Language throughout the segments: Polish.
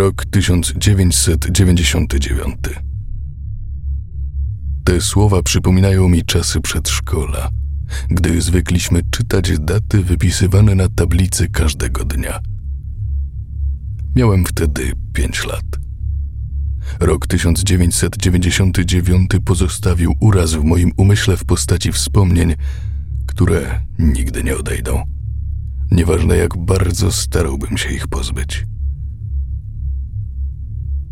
Rok 1999. Te słowa przypominają mi czasy przedszkola, gdy zwykliśmy czytać daty wypisywane na tablicy każdego dnia. Miałem wtedy pięć lat. Rok 1999 pozostawił uraz w moim umyśle w postaci wspomnień, które nigdy nie odejdą. Nieważne jak bardzo starałbym się ich pozbyć.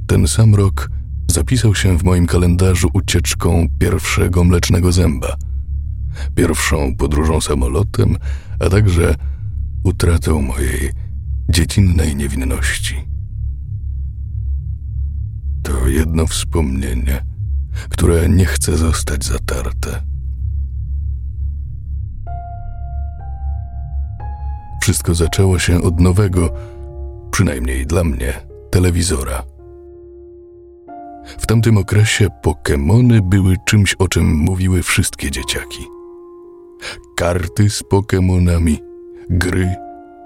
Ten sam rok zapisał się w moim kalendarzu ucieczką pierwszego mlecznego zęba, pierwszą podróżą samolotem, a także utratą mojej dziecinnej niewinności. To jedno wspomnienie, które nie chce zostać zatarte. Wszystko zaczęło się od nowego, przynajmniej dla mnie, telewizora. W tamtym okresie Pokémony były czymś, o czym mówiły wszystkie dzieciaki. Karty z Pokémonami, gry,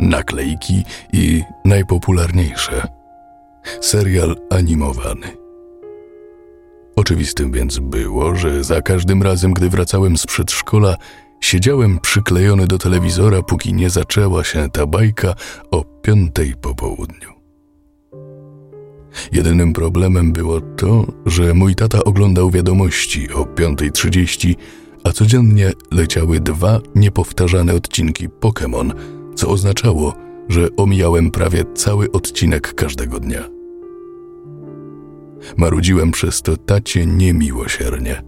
naklejki i najpopularniejsze serial animowany. Oczywistym więc było, że za każdym razem, gdy wracałem z przedszkola, siedziałem przyklejony do telewizora, póki nie zaczęła się ta bajka o piątej po południu. Jedynym problemem było to, że mój tata oglądał wiadomości o 5.30, a codziennie leciały dwa niepowtarzane odcinki Pokémon, co oznaczało, że omijałem prawie cały odcinek każdego dnia. Marudziłem przez to tacie niemiłosiernie.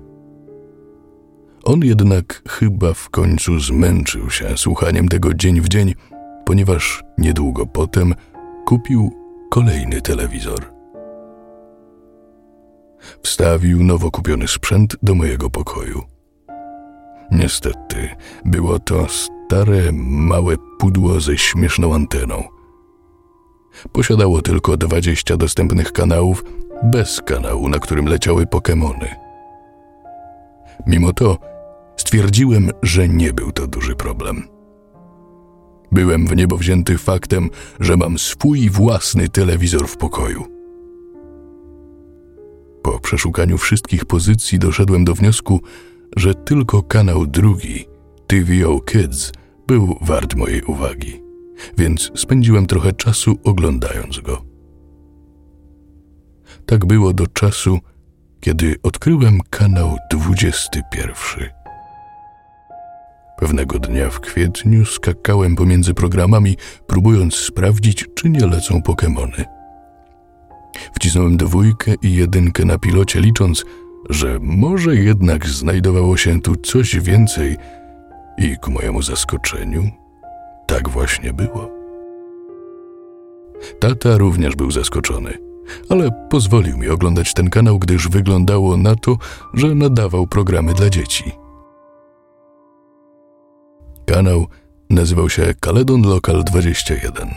On jednak chyba w końcu zmęczył się słuchaniem tego dzień w dzień, ponieważ niedługo potem kupił kolejny telewizor. Wstawił nowo kupiony sprzęt do mojego pokoju. Niestety, było to stare, małe pudło ze śmieszną anteną. Posiadało tylko 20 dostępnych kanałów, bez kanału, na którym leciały Pokémony. Mimo to stwierdziłem, że nie był to duży problem. Byłem w niebo wzięty faktem, że mam swój własny telewizor w pokoju. Po przeszukaniu wszystkich pozycji doszedłem do wniosku, że tylko kanał drugi, TVO Kids, był wart mojej uwagi, więc spędziłem trochę czasu oglądając go. Tak było do czasu, kiedy odkryłem kanał 21. Pewnego dnia w kwietniu skakałem pomiędzy programami, próbując sprawdzić, czy nie lecą Pokemony. Wcisnąłem dwójkę i jedynkę na pilocie, licząc, że może jednak znajdowało się tu coś więcej, i ku mojemu zaskoczeniu, tak właśnie było. Tata również był zaskoczony, ale pozwolił mi oglądać ten kanał, gdyż wyglądało na to, że nadawał programy dla dzieci. Kanał nazywał się Caledon Local 21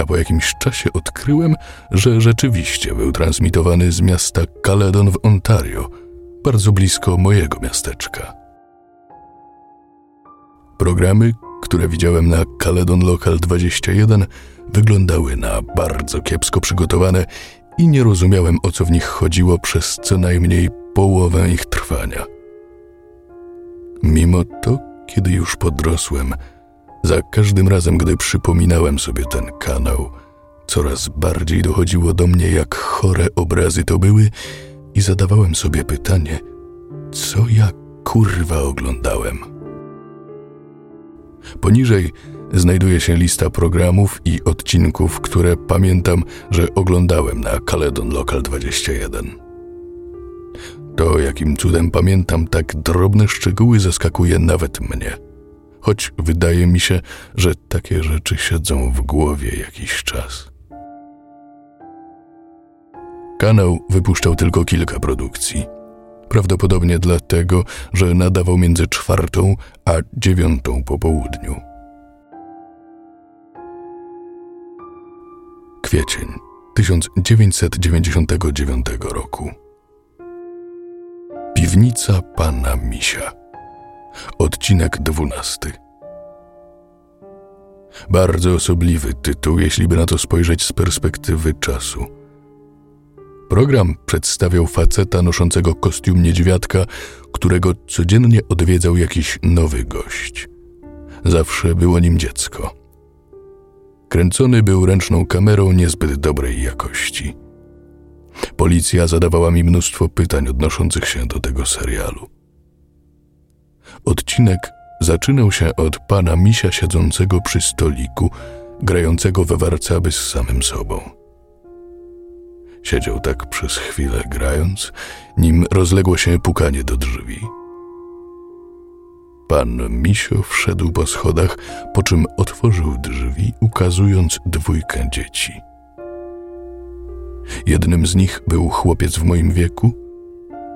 a po jakimś czasie odkryłem, że rzeczywiście był transmitowany z miasta Caledon w Ontario, bardzo blisko mojego miasteczka. Programy, które widziałem na Caledon Local 21, wyglądały na bardzo kiepsko przygotowane i nie rozumiałem o co w nich chodziło przez co najmniej połowę ich trwania. Mimo to, kiedy już podrosłem, za każdym razem, gdy przypominałem sobie ten kanał, coraz bardziej dochodziło do mnie, jak chore obrazy to były, i zadawałem sobie pytanie, co ja kurwa oglądałem. Poniżej znajduje się lista programów i odcinków, które pamiętam, że oglądałem na Caledon Local 21. To, jakim cudem pamiętam tak drobne szczegóły, zaskakuje nawet mnie choć wydaje mi się, że takie rzeczy siedzą w głowie jakiś czas. Kanał wypuszczał tylko kilka produkcji. Prawdopodobnie dlatego, że nadawał między czwartą a dziewiątą po południu. Kwiecień 1999 roku. Piwnica pana Misia. Odcinek dwunasty. Bardzo osobliwy tytuł, jeśli by na to spojrzeć z perspektywy czasu. Program przedstawiał faceta noszącego kostium niedźwiadka, którego codziennie odwiedzał jakiś nowy gość. Zawsze było nim dziecko. Kręcony był ręczną kamerą niezbyt dobrej jakości. Policja zadawała mi mnóstwo pytań odnoszących się do tego serialu. Odcinek zaczynał się od pana misia siedzącego przy stoliku, grającego we warcaby z samym sobą. Siedział tak przez chwilę grając, nim rozległo się pukanie do drzwi. Pan Misio wszedł po schodach, po czym otworzył drzwi, ukazując dwójkę dzieci. Jednym z nich był chłopiec w moim wieku,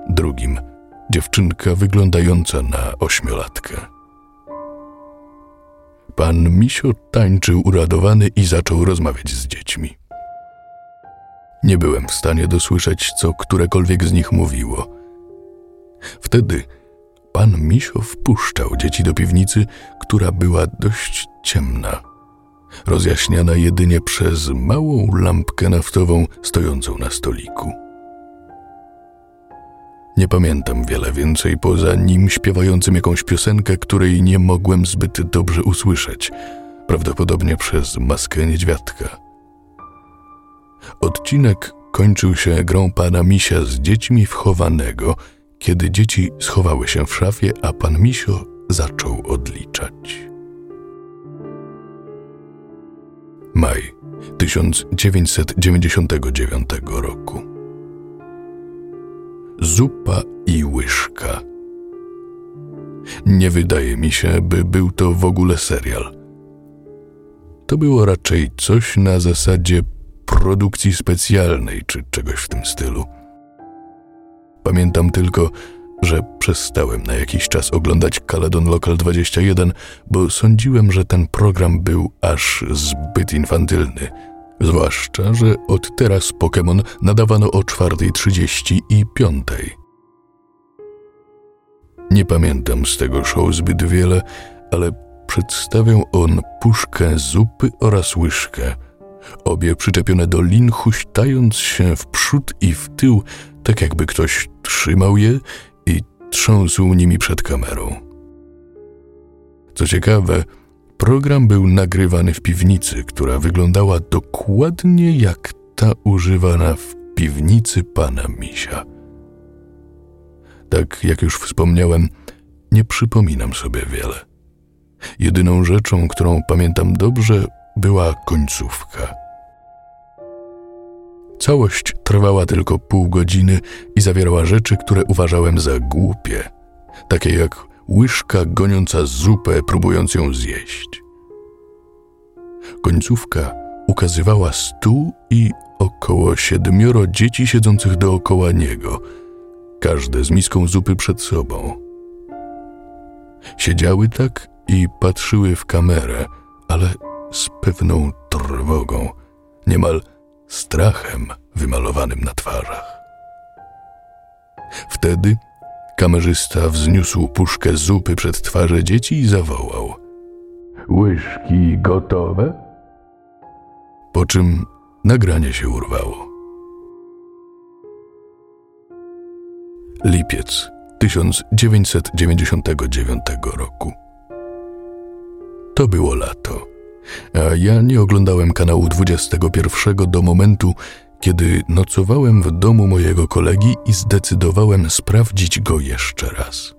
drugim dziewczynka wyglądająca na ośmiolatkę. Pan Misio tańczył uradowany i zaczął rozmawiać z dziećmi. Nie byłem w stanie dosłyszeć, co którekolwiek z nich mówiło. Wtedy pan Misio wpuszczał dzieci do piwnicy, która była dość ciemna, rozjaśniana jedynie przez małą lampkę naftową stojącą na stoliku. Nie pamiętam wiele więcej poza nim śpiewającym jakąś piosenkę, której nie mogłem zbyt dobrze usłyszeć, prawdopodobnie przez maskę niedźwiadka. Odcinek kończył się grą pana Misia z dziećmi wchowanego, kiedy dzieci schowały się w szafie, a pan Misio zaczął odliczać. Maj 1999 roku. Zupa i łyżka. Nie wydaje mi się, by był to w ogóle serial. To było raczej coś na zasadzie produkcji specjalnej czy czegoś w tym stylu. Pamiętam tylko, że przestałem na jakiś czas oglądać Caledon Local 21, bo sądziłem, że ten program był aż zbyt infantylny. Zwłaszcza, że od teraz Pokémon nadawano o 4.30 i 5.00. Nie pamiętam z tego show zbyt wiele, ale przedstawiał on puszkę zupy oraz łyżkę, obie przyczepione do lin, huśtając się w przód i w tył, tak jakby ktoś trzymał je i trząsł nimi przed kamerą. Co ciekawe, program był nagrywany w piwnicy, która wyglądała dokładnie jak ta używana w piwnicy pana Misia. Tak jak już wspomniałem, nie przypominam sobie wiele. Jedyną rzeczą, którą pamiętam dobrze, była końcówka. Całość trwała tylko pół godziny i zawierała rzeczy, które uważałem za głupie, takie jak łyżka goniąca zupę, próbując ją zjeść. Końcówka ukazywała stół i około siedmioro dzieci siedzących dookoła niego, każde z miską zupy przed sobą. Siedziały tak i patrzyły w kamerę, ale z pewną trwogą, niemal strachem wymalowanym na twarzach. Wtedy kamerzysta wzniósł puszkę zupy przed twarze dzieci i zawołał: Łyżki gotowe? Po czym nagranie się urwało. Lipiec 1999 roku. To było lato a ja nie oglądałem kanału 21 do momentu, kiedy nocowałem w domu mojego kolegi i zdecydowałem sprawdzić go jeszcze raz.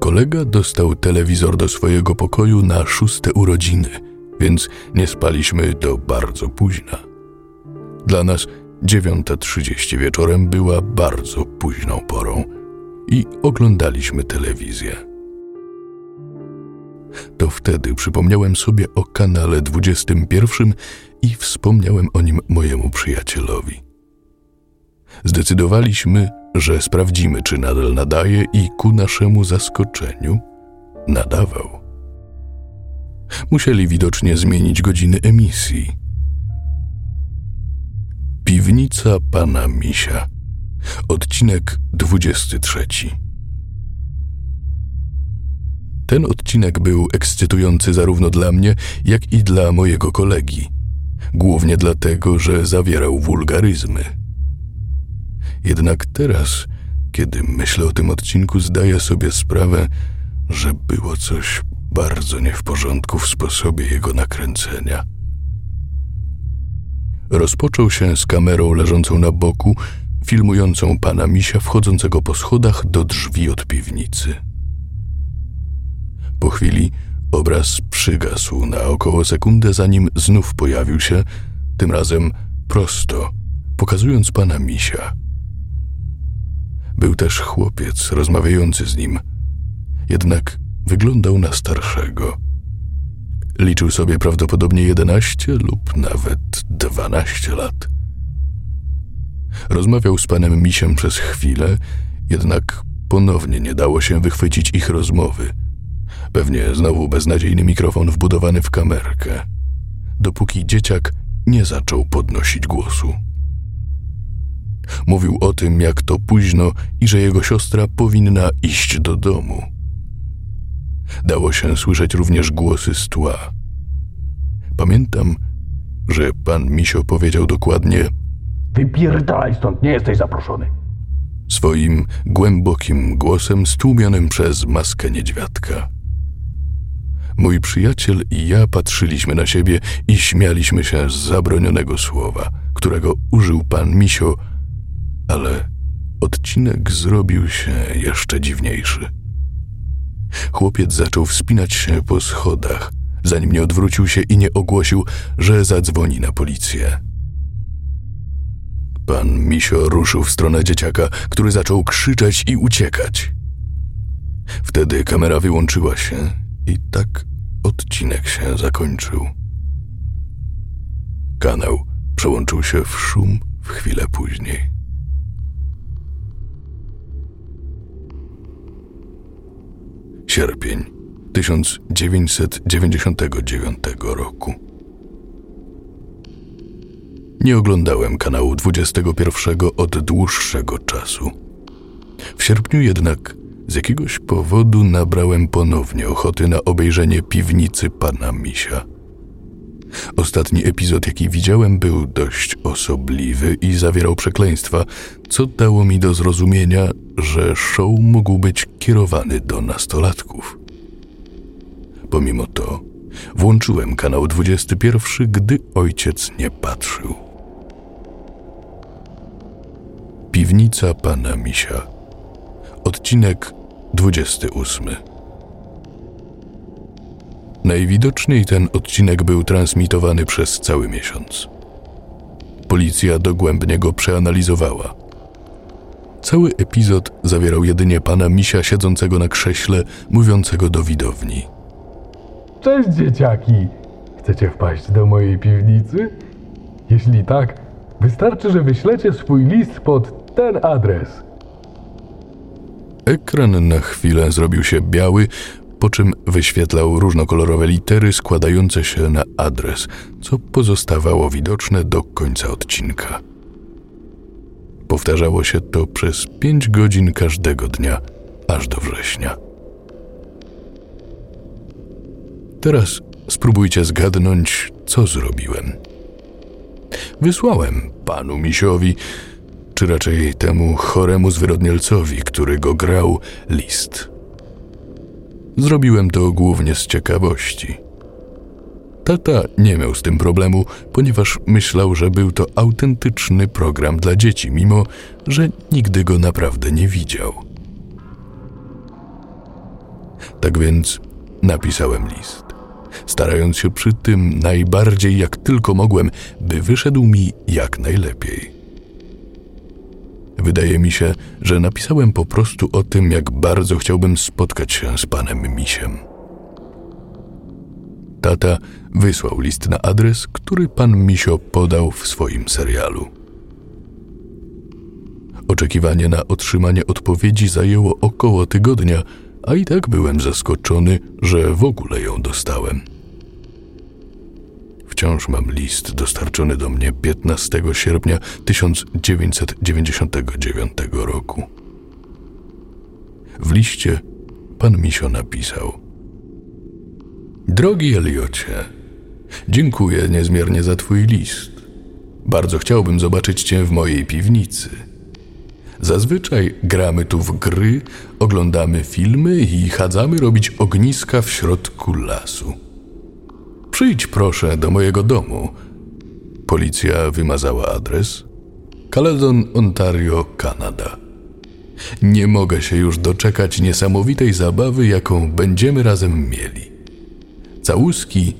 Kolega dostał telewizor do swojego pokoju na szóste urodziny, więc nie spaliśmy do bardzo późna. Dla nas 9.30 wieczorem była bardzo późną porą i oglądaliśmy telewizję to wtedy przypomniałem sobie o kanale 21 i wspomniałem o nim mojemu przyjacielowi. Zdecydowaliśmy, że sprawdzimy, czy nadal nadaje, i ku naszemu zaskoczeniu nadawał. Musieli widocznie zmienić godziny emisji. Piwnica pana Misia, odcinek 23. Ten odcinek był ekscytujący zarówno dla mnie, jak i dla mojego kolegi. Głównie dlatego, że zawierał wulgaryzmy. Jednak teraz, kiedy myślę o tym odcinku, zdaję sobie sprawę, że było coś bardzo nie w porządku w sposobie jego nakręcenia. Rozpoczął się z kamerą leżącą na boku, filmującą pana misia wchodzącego po schodach do drzwi od piwnicy. Po chwili obraz przygasł na około sekundę, zanim znów pojawił się, tym razem prosto, pokazując pana misia. Był też chłopiec rozmawiający z nim, jednak wyglądał na starszego. Liczył sobie prawdopodobnie jedenaście lub nawet dwanaście lat. Rozmawiał z panem Misiem przez chwilę, jednak ponownie nie dało się wychwycić ich rozmowy. Pewnie znowu beznadziejny mikrofon wbudowany w kamerkę, dopóki dzieciak nie zaczął podnosić głosu. Mówił o tym, jak to późno i że jego siostra powinna iść do domu. Dało się słyszeć również głosy z tła. Pamiętam, że pan Misio powiedział dokładnie: Wypierdalaj stąd, nie jesteś zaproszony. Swoim głębokim głosem stłumionym przez maskę niedźwiadka. Mój przyjaciel i ja patrzyliśmy na siebie i śmialiśmy się z zabronionego słowa, którego użył pan Misio, ale odcinek zrobił się jeszcze dziwniejszy. Chłopiec zaczął wspinać się po schodach, zanim nie odwrócił się i nie ogłosił, że zadzwoni na policję. Pan Misio ruszył w stronę dzieciaka, który zaczął krzyczeć i uciekać. Wtedy kamera wyłączyła się i tak odcinek się zakończył. Kanał przełączył się w szum w chwilę później. Sierpień 1999 roku. Nie oglądałem kanału 21 od dłuższego czasu. W sierpniu jednak z jakiegoś powodu nabrałem ponownie ochoty na obejrzenie piwnicy pana Misia. Ostatni epizod, jaki widziałem, był dość osobliwy i zawierał przekleństwa, co dało mi do zrozumienia, że show mógł być kierowany do nastolatków. Pomimo to, włączyłem kanał 21, gdy ojciec nie patrzył. Piwnica pana Misia. Odcinek 28. Najwidoczniej ten odcinek był transmitowany przez cały miesiąc. Policja dogłębnie go przeanalizowała. Cały epizod zawierał jedynie pana Misia siedzącego na krześle, mówiącego do widowni. Cześć dzieciaki! Chcecie wpaść do mojej piwnicy? Jeśli tak, wystarczy, że wyślecie swój list pod ten adres. Ekran na chwilę zrobił się biały, po czym wyświetlał różnokolorowe litery składające się na adres, co pozostawało widoczne do końca odcinka. Powtarzało się to przez pięć godzin każdego dnia, aż do września. Teraz spróbujcie zgadnąć, co zrobiłem. Wysłałem panu Misiowi, czy raczej temu choremu zwyrodnielcowi, który go grał, list. Zrobiłem to głównie z ciekawości. Tata nie miał z tym problemu, ponieważ myślał, że był to autentyczny program dla dzieci, mimo że nigdy go naprawdę nie widział. Tak więc napisałem list, starając się przy tym najbardziej jak tylko mogłem, by wyszedł mi jak najlepiej. Wydaje mi się, że napisałem po prostu o tym, jak bardzo chciałbym spotkać się z panem Misiem. Tata wysłał list na adres, który pan Misio podał w swoim serialu. Oczekiwanie na otrzymanie odpowiedzi zajęło około tygodnia, a i tak byłem zaskoczony, że w ogóle ją dostałem. Wciąż mam list dostarczony do mnie 15 sierpnia 1999 roku. W liście pan Misio napisał: Drogi Eliocie, Dziękuję niezmiernie za Twój list. Bardzo chciałbym zobaczyć Cię w mojej piwnicy. Zazwyczaj gramy tu w gry, oglądamy filmy i chadzamy robić ogniska w środku lasu. Przyjdź proszę do mojego domu. Policja wymazała adres. Caledon, Ontario, Kanada. Nie mogę się już doczekać niesamowitej zabawy, jaką będziemy razem mieli. Całuski,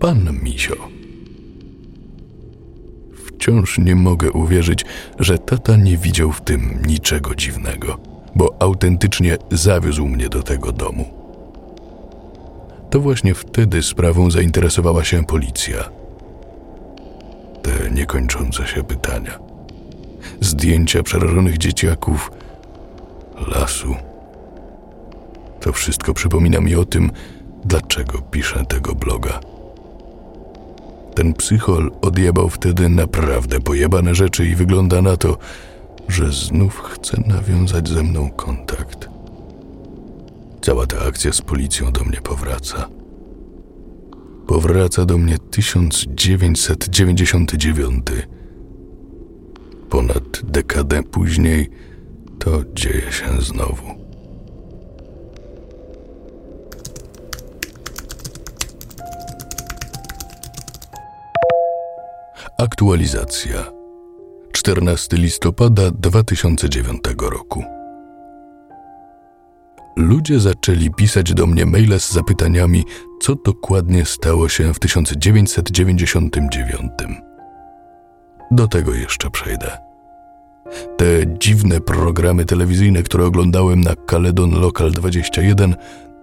pan Misio. Wciąż nie mogę uwierzyć, że tata nie widział w tym niczego dziwnego, bo autentycznie zawiózł mnie do tego domu. To właśnie wtedy sprawą zainteresowała się policja. Te niekończące się pytania. Zdjęcia przerażonych dzieciaków, lasu. To wszystko przypomina mi o tym, dlaczego piszę tego bloga. Ten psychol odjebał wtedy naprawdę pojebane rzeczy i wygląda na to, że znów chce nawiązać ze mną kontakt. Cała ta akcja z policją do mnie powraca. Powraca do mnie 1999. Ponad dekadę później to dzieje się znowu. Aktualizacja 14 listopada 2009 roku. Ludzie zaczęli pisać do mnie maile z zapytaniami, co dokładnie stało się w 1999. Do tego jeszcze przejdę. Te dziwne programy telewizyjne, które oglądałem na Caledon Local 21,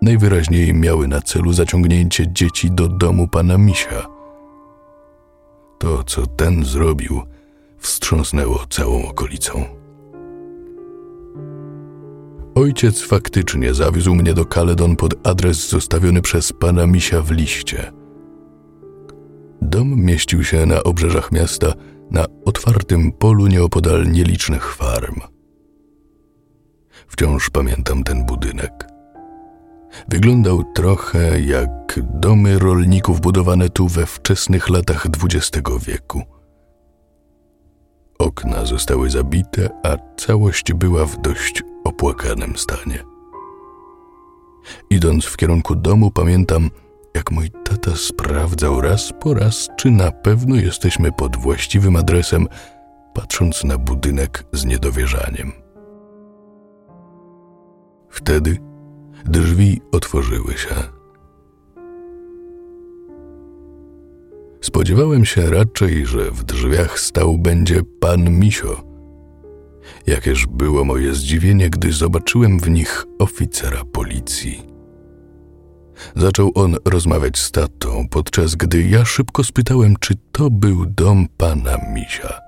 najwyraźniej miały na celu zaciągnięcie dzieci do domu pana Misia. To, co ten zrobił, wstrząsnęło całą okolicą. Ojciec faktycznie zawiózł mnie do Caledon pod adres zostawiony przez pana Misia w liście. Dom mieścił się na obrzeżach miasta, na otwartym polu nieopodal nielicznych farm. Wciąż pamiętam ten budynek. Wyglądał trochę jak domy rolników budowane tu we wczesnych latach XX wieku. Okna zostały zabite, a całość była w dość opłakanym stanie. Idąc w kierunku domu, pamiętam, jak mój tata sprawdzał raz po raz, czy na pewno jesteśmy pod właściwym adresem, patrząc na budynek z niedowierzaniem. Wtedy drzwi otworzyły się. Spodziewałem się raczej, że w drzwiach stał będzie pan Misio. Jakież było moje zdziwienie, gdy zobaczyłem w nich oficera policji. Zaczął on rozmawiać z tatą, podczas gdy ja szybko spytałem, czy to był dom pana Misia.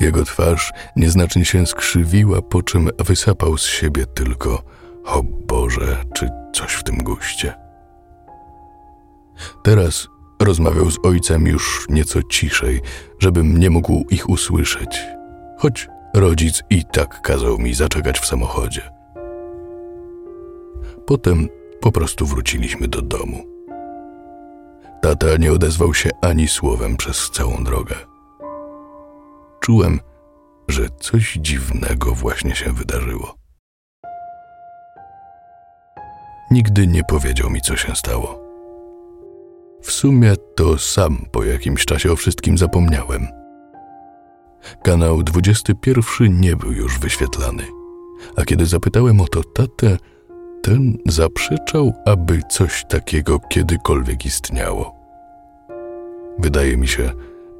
Jego twarz nieznacznie się skrzywiła, po czym wysapał z siebie tylko o Boże, czy coś w tym guście. Teraz rozmawiał z ojcem już nieco ciszej, żebym nie mógł ich usłyszeć, choć rodzic i tak kazał mi zaczekać w samochodzie. Potem po prostu wróciliśmy do domu. Tata nie odezwał się ani słowem przez całą drogę. Czułem, że coś dziwnego właśnie się wydarzyło. Nigdy nie powiedział mi, co się stało. W sumie to sam po jakimś czasie o wszystkim zapomniałem. Kanał 21 nie był już wyświetlany, a kiedy zapytałem o to tatę, ten zaprzeczał, aby coś takiego kiedykolwiek istniało. Wydaje mi się,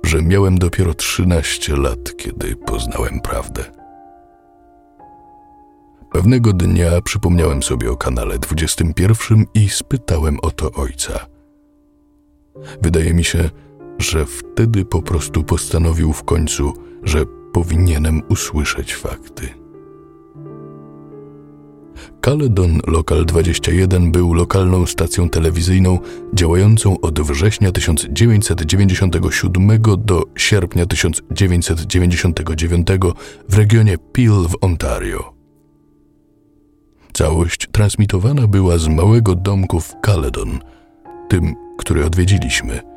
że miałem dopiero 13 lat, kiedy poznałem prawdę. Pewnego dnia przypomniałem sobie o kanale 21 i spytałem o to ojca. Wydaje mi się, że wtedy po prostu postanowił w końcu, że powinienem usłyszeć fakty. Caledon Local 21 był lokalną stacją telewizyjną działającą od września 1997 do sierpnia 1999 w regionie Peel w Ontario. Całość transmitowana była z małego domku w Caledon, tym, który odwiedziliśmy,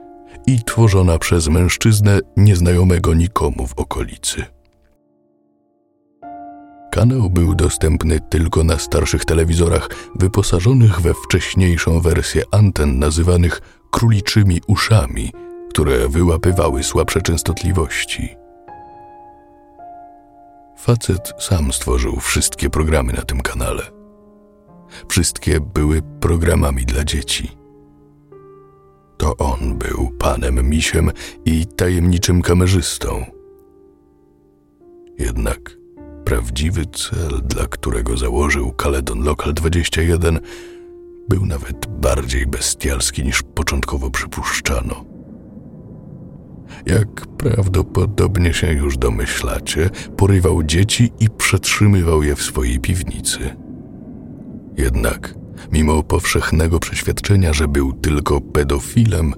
i tworzona przez mężczyznę nieznajomego nikomu w okolicy. Kanał był dostępny tylko na starszych telewizorach wyposażonych we wcześniejszą wersję anten nazywanych króliczymi uszami, które wyłapywały słabsze częstotliwości. Facet sam stworzył wszystkie programy na tym kanale. Wszystkie były programami dla dzieci. To on był panem misiem i tajemniczym kamerzystą. Jednak prawdziwy cel, dla którego założył Caledon Local 21, był nawet bardziej bestialski niż początkowo przypuszczano. Jak prawdopodobnie się już domyślacie, porywał dzieci i przetrzymywał je w swojej piwnicy. Jednak, mimo powszechnego przeświadczenia, że był tylko pedofilem,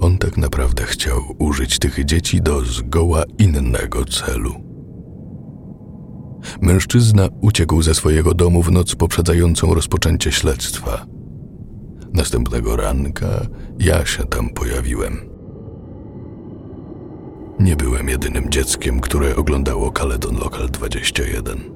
on tak naprawdę chciał użyć tych dzieci do zgoła innego celu. Mężczyzna uciekł ze swojego domu w noc poprzedzającą rozpoczęcie śledztwa. Następnego ranka ja się tam pojawiłem. Nie byłem jedynym dzieckiem, które oglądało Caledon Local 21.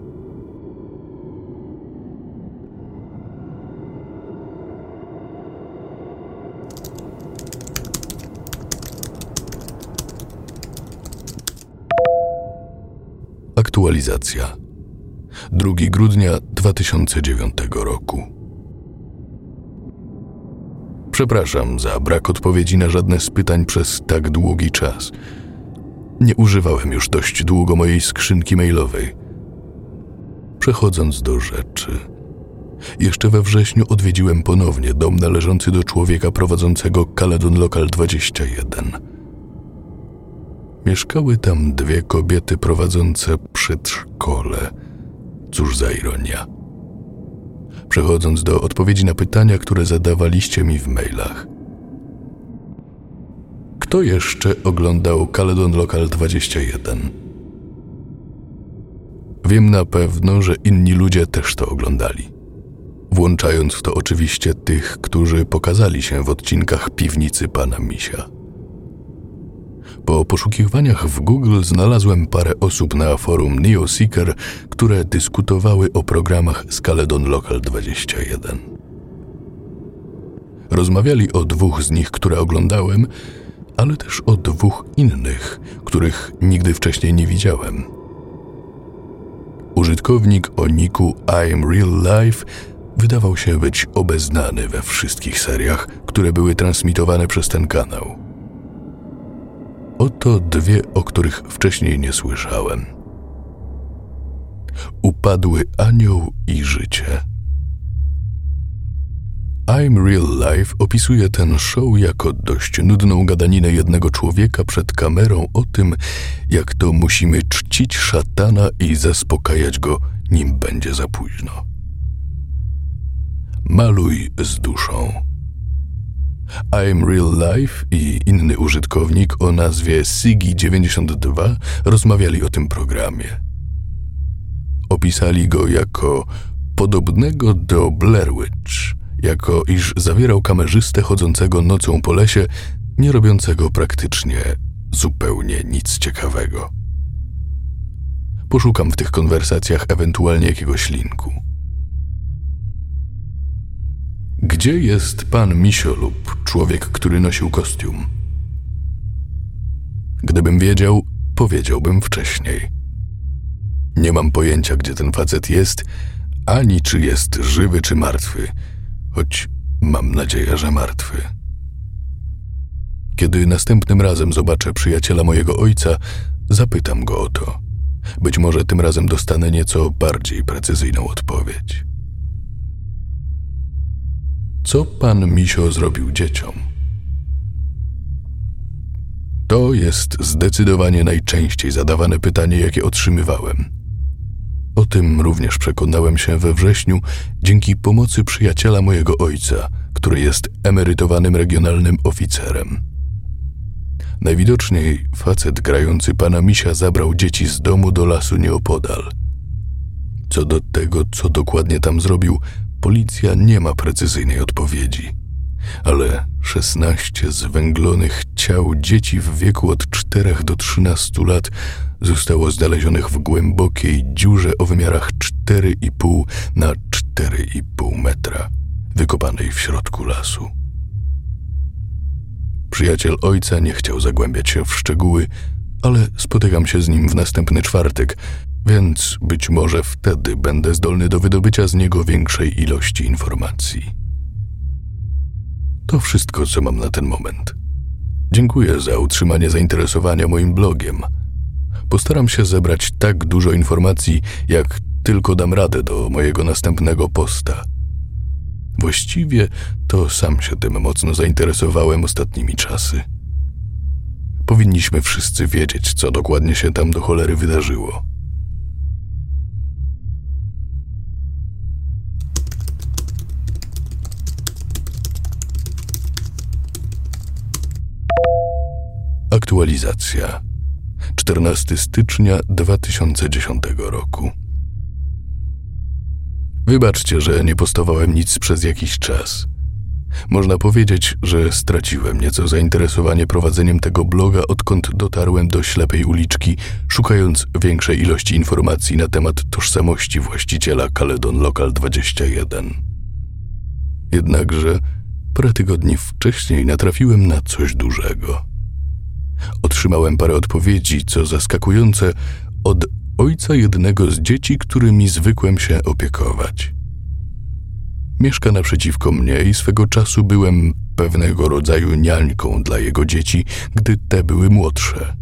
Aktualizacja. 2 grudnia 2009 roku. Przepraszam za brak odpowiedzi na żadne z pytań przez tak długi czas. Nie używałem już dość długo mojej skrzynki mailowej. Przechodząc do rzeczy. Jeszcze we wrześniu odwiedziłem ponownie dom należący do człowieka prowadzącego Caledon Local 21. Mieszkały tam dwie kobiety prowadzące przedszkole. Cóż za ironia. Przechodząc do odpowiedzi na pytania, które zadawaliście mi w mailach. Kto jeszcze oglądał Caledon Local 21? Wiem na pewno, że inni ludzie też to oglądali. Włączając w to oczywiście tych, którzy pokazali się w odcinkach piwnicy pana Misia. Po poszukiwaniach w Google znalazłem parę osób na forum NeoSeeker, które dyskutowały o programach z Caledon Local 21. Rozmawiali o dwóch z nich, które oglądałem, ale też o dwóch innych, których nigdy wcześniej nie widziałem. Użytkownik o niku I'm Real Life wydawał się być obeznany we wszystkich seriach, które były transmitowane przez ten kanał. Oto dwie, o których wcześniej nie słyszałem. Upadły anioł i życie. I'm Real Life opisuje ten show jako dość nudną gadaninę jednego człowieka przed kamerą o tym, jak to musimy czcić szatana i zaspokajać go, nim będzie za późno. Maluj z duszą. I'm Real Life i inny użytkownik o nazwie Sigi92 rozmawiali o tym programie. Opisali go jako podobnego do Blair Witch, jako iż zawierał kamerzystę chodzącego nocą po lesie, nie robiącego praktycznie zupełnie nic ciekawego. Poszukam w tych konwersacjach ewentualnie jakiegoś linku. Gdzie jest pan Misio lub człowiek, który nosił kostium? Gdybym wiedział, powiedziałbym wcześniej. Nie mam pojęcia, gdzie ten facet jest, ani czy jest żywy czy martwy, choć mam nadzieję, że martwy. Kiedy następnym razem zobaczę przyjaciela mojego ojca, zapytam go o to. Być może tym razem dostanę nieco bardziej precyzyjną odpowiedź. Co pan Misio zrobił dzieciom? To jest zdecydowanie najczęściej zadawane pytanie, jakie otrzymywałem. O tym również przekonałem się we wrześniu dzięki pomocy przyjaciela mojego ojca, który jest emerytowanym regionalnym oficerem. Najwidoczniej facet grający pana misia zabrał dzieci z domu do lasu nieopodal. Co do tego, co dokładnie tam zrobił, policja nie ma precyzyjnej odpowiedzi. ale 16 zwęglonych ciał dzieci w wieku od 4 do 13 lat zostało znalezionych w głębokiej dziurze o wymiarach 4,5 na 4,5 metra, wykopanej w środku lasu. Przyjaciel ojca nie chciał zagłębiać się w szczegóły, ale spotykam się z nim w następny czwartek, więc być może wtedy będę zdolny do wydobycia z niego większej ilości informacji. To wszystko, co mam na ten moment. Dziękuję za utrzymanie zainteresowania moim blogiem. Postaram się zebrać tak dużo informacji, jak tylko dam radę do mojego następnego posta. Właściwie to sam się tym mocno zainteresowałem ostatnimi czasy. Powinniśmy wszyscy wiedzieć, co dokładnie się tam do cholery wydarzyło. Aktualizacja 14 stycznia 2010 roku. Wybaczcie, że nie postawałem nic przez jakiś czas. Można powiedzieć, że straciłem nieco zainteresowanie prowadzeniem tego bloga, odkąd dotarłem do ślepej uliczki, szukając większej ilości informacji na temat tożsamości właściciela Caledon Local 21. Jednakże parę tygodni wcześniej natrafiłem na coś dużego. Otrzymałem parę odpowiedzi, co zaskakujące, od ojca jednego z dzieci, którymi zwykłem się opiekować. Mieszka naprzeciwko mnie i swego czasu byłem pewnego rodzaju niańką dla jego dzieci, gdy te były młodsze.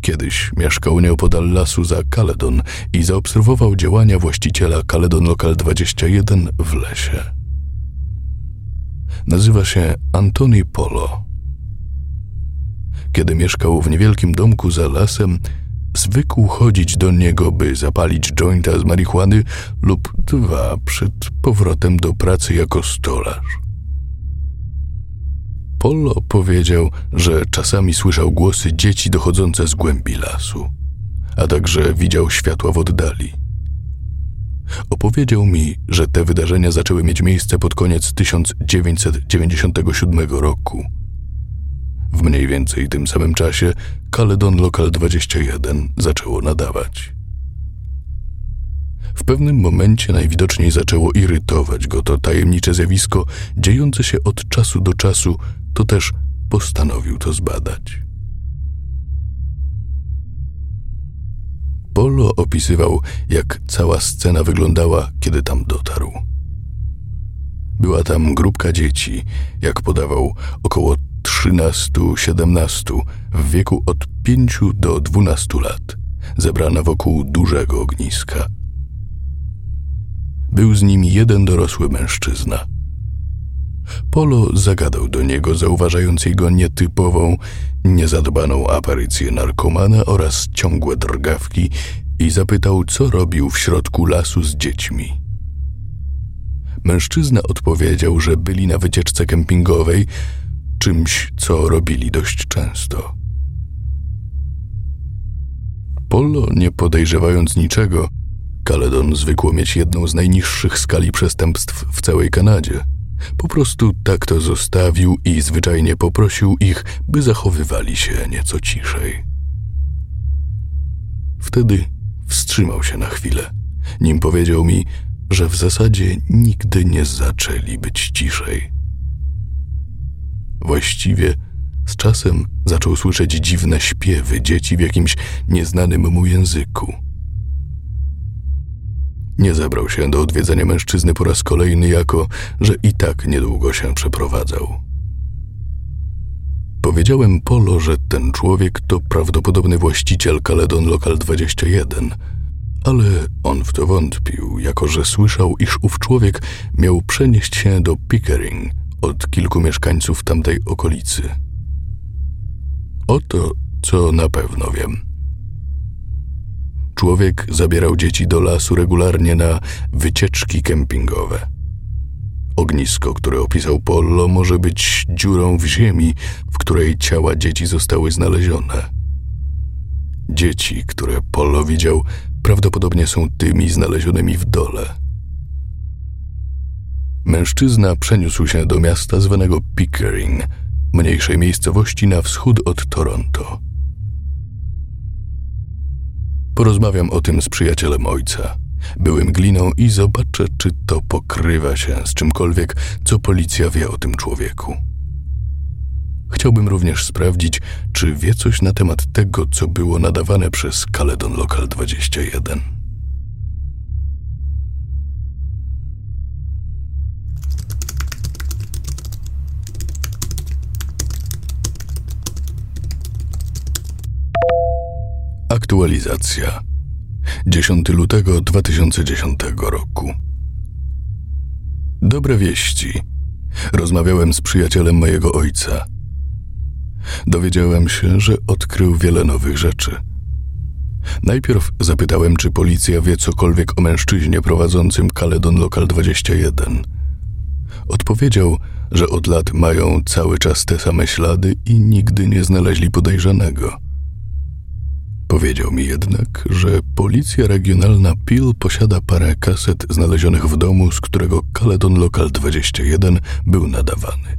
Kiedyś mieszkał nieopodal lasu za Caledon i zaobserwował działania właściciela Caledon Local 21 w lesie. Nazywa się Antoni Polo. Kiedy mieszkał w niewielkim domku za lasem, zwykł chodzić do niego, by zapalić jointa z marihuany lub dwa przed powrotem do pracy jako stolarz. Polo powiedział, że czasami słyszał głosy dzieci dochodzące z głębi lasu, a także widział światła w oddali. Opowiedział mi, że te wydarzenia zaczęły mieć miejsce pod koniec 1997 roku w mniej więcej tym samym czasie Caledon Local 21 zaczęło nadawać. W pewnym momencie najwidoczniej zaczęło irytować go to tajemnicze zjawisko dziejące się od czasu do czasu, to też postanowił to zbadać. Polo opisywał, jak cała scena wyglądała, kiedy tam dotarł. Była tam grupka dzieci, jak podawał, około 13-17 w wieku od 5 do 12 lat, zebrana wokół dużego ogniska. Był z nim jeden dorosły mężczyzna. Polo zagadał do niego, zauważając jego nietypową, niezadbaną aparycję narkomana oraz ciągłe drgawki i zapytał, co robił w środku lasu z dziećmi. Mężczyzna odpowiedział, że byli na wycieczce kempingowej, czymś, co robili dość często. Polo, nie podejrzewając niczego, Caledon zwykło mieć jedną z najniższych skali przestępstw w całej Kanadzie. Po prostu tak to zostawił i zwyczajnie poprosił ich, by zachowywali się nieco ciszej. Wtedy wstrzymał się na chwilę, nim powiedział mi, że w zasadzie nigdy nie zaczęli być ciszej. Właściwie z czasem zaczął słyszeć dziwne śpiewy dzieci w jakimś nieznanym mu języku. Nie zabrał się do odwiedzenia mężczyzny po raz kolejny, jako że i tak niedługo się przeprowadzał. Powiedziałem Polo, że ten człowiek to prawdopodobny właściciel Caledon Local 21, ale on w to wątpił, jako że słyszał, iż ów człowiek miał przenieść się do Pickering – od kilku mieszkańców tamtej okolicy. Oto, co na pewno wiem. Człowiek zabierał dzieci do lasu regularnie na wycieczki kempingowe. Ognisko, które opisał Pollo, może być dziurą w ziemi, w której ciała dzieci zostały znalezione. Dzieci, które Pollo widział, prawdopodobnie są tymi znalezionymi w dole. Mężczyzna przeniósł się do miasta zwanego Pickering, mniejszej miejscowości na wschód od Toronto. Porozmawiam o tym z przyjacielem ojca, byłym gliną i zobaczę, czy to pokrywa się z czymkolwiek, co policja wie o tym człowieku. Chciałbym również sprawdzić, czy wie coś na temat tego, co było nadawane przez Caledon Local 21. Aktualizacja. 10 lutego 2010 roku. Dobre wieści. Rozmawiałem z przyjacielem mojego ojca. Dowiedziałem się, że odkrył wiele nowych rzeczy. Najpierw zapytałem, czy policja wie cokolwiek o mężczyźnie prowadzącym Caledon Local 21. Odpowiedział, że od lat mają cały czas te same ślady i nigdy nie znaleźli podejrzanego. Powiedział mi jednak, że policja regionalna Peel posiada parę kaset znalezionych w domu, z którego Caledon Local 21 był nadawany.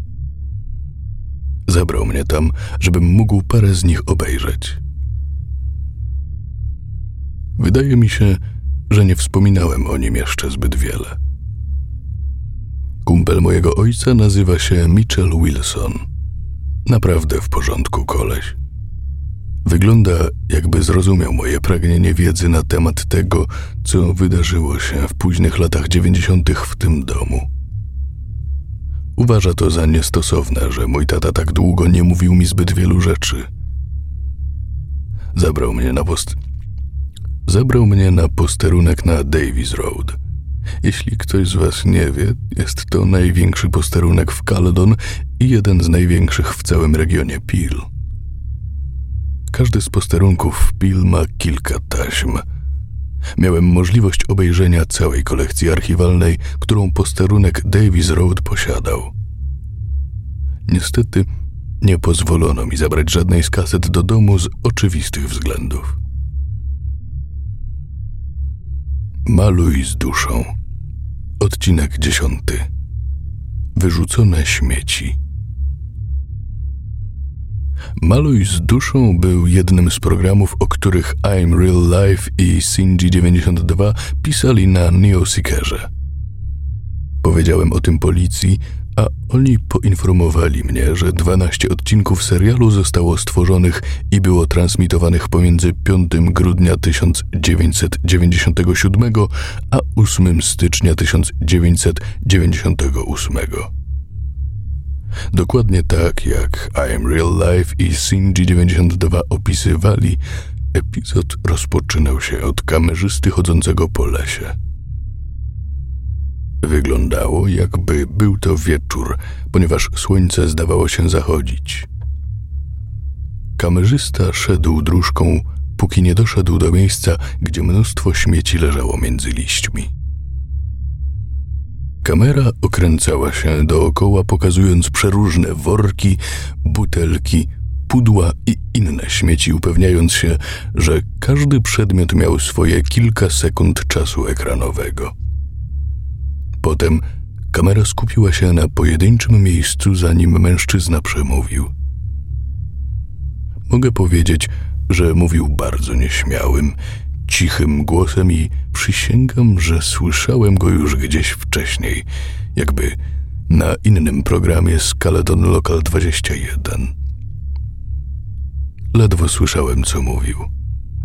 Zabrał mnie tam, żebym mógł parę z nich obejrzeć. Wydaje mi się, że nie wspominałem o nim jeszcze zbyt wiele. Kumpel mojego ojca nazywa się Mitchell Wilson. Naprawdę w porządku koleś. Wygląda, jakby zrozumiał moje pragnienie wiedzy na temat tego, co wydarzyło się w późnych latach dziewięćdziesiątych w tym domu. Uważa to za niestosowne, że mój tata tak długo nie mówił mi zbyt wielu rzeczy. Zabrał mnie na post... Zabrał mnie na posterunek na Davis Road. Jeśli ktoś z was nie wie, jest to największy posterunek w Caledon i jeden z największych w całym regionie Peel. Każdy z posterunków Peel ma kilka taśm. Miałem możliwość obejrzenia całej kolekcji archiwalnej, którą posterunek Davis Road posiadał. Niestety nie pozwolono mi zabrać żadnej z kaset do domu z oczywistych względów. Maluj z duszą. Odcinek dziesiąty. Wyrzucone śmieci. Maluj z duszą był jednym z programów, o których I'm Real Life i Sinji92 pisali na Neoseekerze. Powiedziałem o tym policji, a oni poinformowali mnie, że 12 odcinków serialu zostało stworzonych i było transmitowanych pomiędzy 5 grudnia 1997 a 8 stycznia 1998. Dokładnie tak jak I Am Real Life i Sinji92 opisywali, epizod rozpoczynał się od kamerzysty chodzącego po lesie. Wyglądało, jakby był to wieczór, ponieważ słońce zdawało się zachodzić. Kamerzysta szedł dróżką, póki nie doszedł do miejsca, gdzie mnóstwo śmieci leżało między liśćmi. Kamera okręcała się dookoła, pokazując przeróżne worki, butelki, pudła i inne śmieci, upewniając się, że każdy przedmiot miał swoje kilka sekund czasu ekranowego. Potem kamera skupiła się na pojedynczym miejscu, zanim mężczyzna przemówił. Mogę powiedzieć, że mówił bardzo nieśmiałym, cichym głosem i przysięgam, że słyszałem go już gdzieś wcześniej, jakby na innym programie z Caledon Local 21. Ledwo słyszałem, co mówił,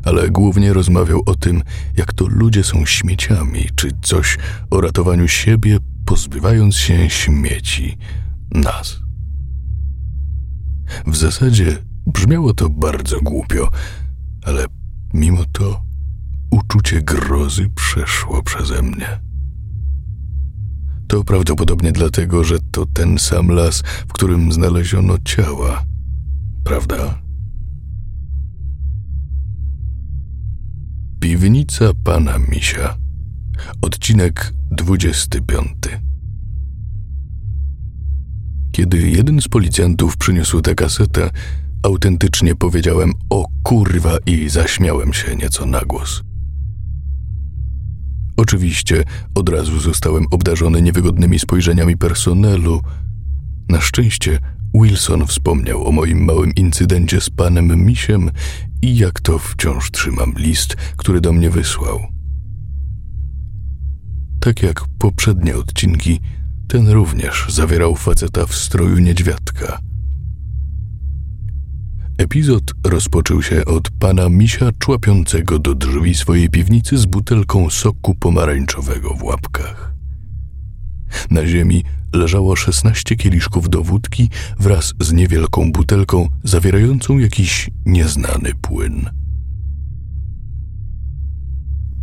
ale głównie rozmawiał o tym, jak to ludzie są śmieciami, czy coś o ratowaniu siebie, pozbywając się śmieci nas. W zasadzie brzmiało to bardzo głupio, ale mimo to uczucie grozy przeszło przeze mnie. To prawdopodobnie dlatego, że to ten sam las, w którym znaleziono ciała, prawda? Piwnica pana Misia. Odcinek 25. Kiedy jeden z policjantów przyniósł tę kasetę, autentycznie powiedziałem o kurwa i zaśmiałem się nieco na głos. Oczywiście od razu zostałem obdarzony niewygodnymi spojrzeniami personelu. Na szczęście Wilson wspomniał o moim małym incydencie z panem Misiem i jak to wciąż trzymam list, który do mnie wysłał. Tak jak poprzednie odcinki, ten również zawierał faceta w stroju niedźwiadka. Epizod rozpoczął się od pana misia człapiącego do drzwi swojej piwnicy z butelką soku pomarańczowego w łapkach. Na ziemi leżało szesnaście kieliszków do wódki wraz z niewielką butelką zawierającą jakiś nieznany płyn.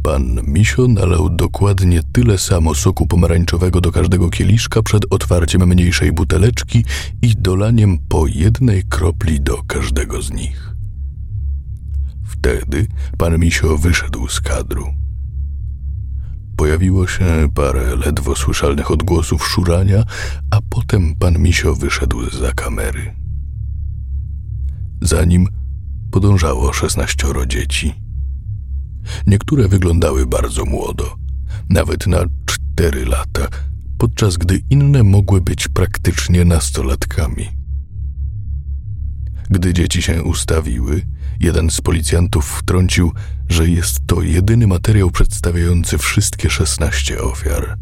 Pan Misio nalał dokładnie tyle samo soku pomarańczowego do każdego kieliszka przed otwarciem mniejszej buteleczki i dolaniem po jednej kropli do każdego z nich. Wtedy pan Misio wyszedł z kadru. Pojawiło się parę ledwo słyszalnych odgłosów szurania, a potem pan Misio wyszedł za kamery. Za nim podążało szesnaścioro dzieci. Niektóre wyglądały bardzo młodo, nawet na cztery lata, podczas gdy inne mogły być praktycznie nastolatkami. Gdy dzieci się ustawiły, jeden z policjantów wtrącił, że jest to jedyny materiał przedstawiający wszystkie szesnaście ofiar.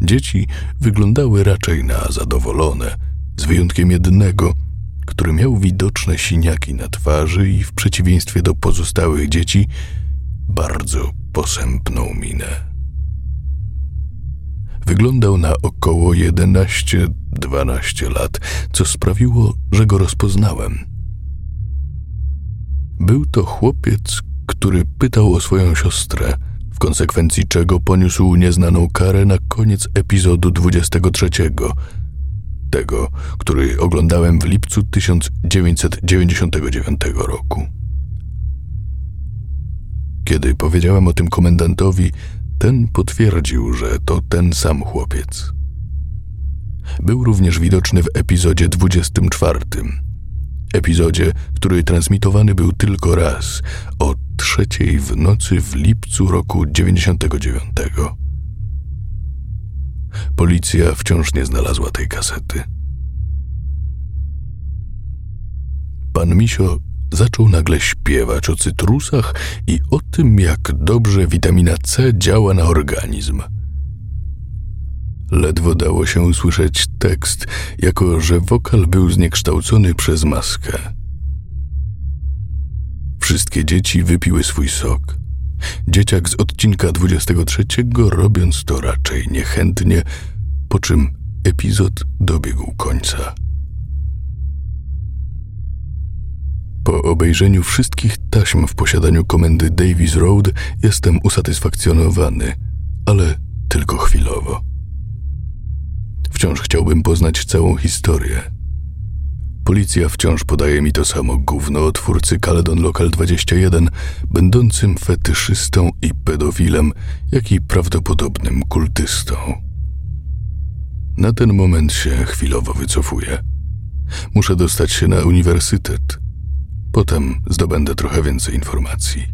Dzieci wyglądały raczej na zadowolone, z wyjątkiem jednego – który miał widoczne siniaki na twarzy i w przeciwieństwie do pozostałych dzieci bardzo posępną minę. Wyglądał na około 11-12 lat, co sprawiło, że go rozpoznałem. Był to chłopiec, który pytał o swoją siostrę, w konsekwencji czego poniósł nieznaną karę na koniec epizodu 23, tego, który oglądałem w lipcu 1999 roku. Kiedy powiedziałem o tym komendantowi, ten potwierdził, że to ten sam chłopiec. Był również widoczny w epizodzie 24. Epizodzie, który transmitowany był tylko raz, o trzeciej w nocy w lipcu roku 99. Policja wciąż nie znalazła tej kasety. Pan Misio zaczął nagle śpiewać o cytrusach i o tym, jak dobrze witamina C działa na organizm. Ledwo dało się usłyszeć tekst, jako że wokal był zniekształcony przez maskę. Wszystkie dzieci wypiły swój sok. Dzieciak z odcinka 23, robiąc to raczej niechętnie, po czym epizod dobiegł końca. Po obejrzeniu wszystkich taśm w posiadaniu komendy Davis Road jestem usatysfakcjonowany, ale tylko chwilowo. Wciąż chciałbym poznać całą historię. Policja wciąż podaje mi to samo gówno o twórcy Caledon Local 21, będącym fetyszystą i pedofilem, jak i prawdopodobnym kultystą. Na ten moment się chwilowo wycofuję. Muszę dostać się na uniwersytet. Potem zdobędę trochę więcej informacji.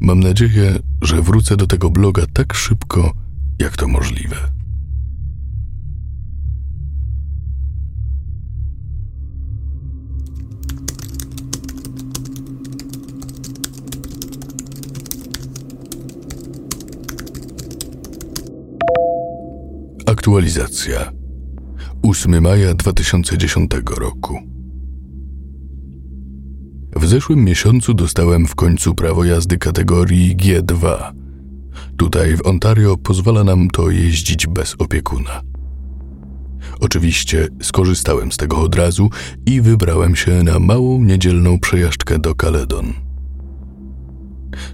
Mam nadzieję, że wrócę do tego bloga tak szybko, jak to możliwe. Aktualizacja. 8 maja 2010 roku. W zeszłym miesiącu dostałem w końcu prawo jazdy kategorii G2. Tutaj w Ontario pozwala nam to jeździć bez opiekuna. Oczywiście skorzystałem z tego od razu i wybrałem się na małą niedzielną przejażdżkę do Caledon.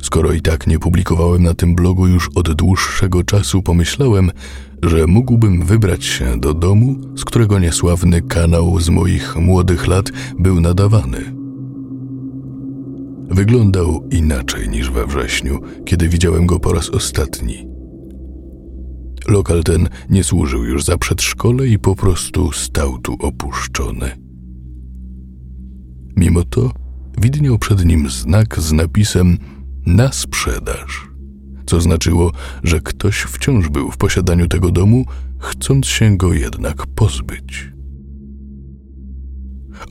Skoro i tak nie publikowałem na tym blogu już od dłuższego czasu, pomyślałem, że mógłbym wybrać się do domu, z którego niesławny kanał z moich młodych lat był nadawany. Wyglądał inaczej niż we wrześniu, kiedy widziałem go po raz ostatni. Lokal ten nie służył już za przedszkole i po prostu stał tu opuszczony. Mimo to widniał przed nim znak z napisem na sprzedaż, co znaczyło, że ktoś wciąż był w posiadaniu tego domu, chcąc się go jednak pozbyć.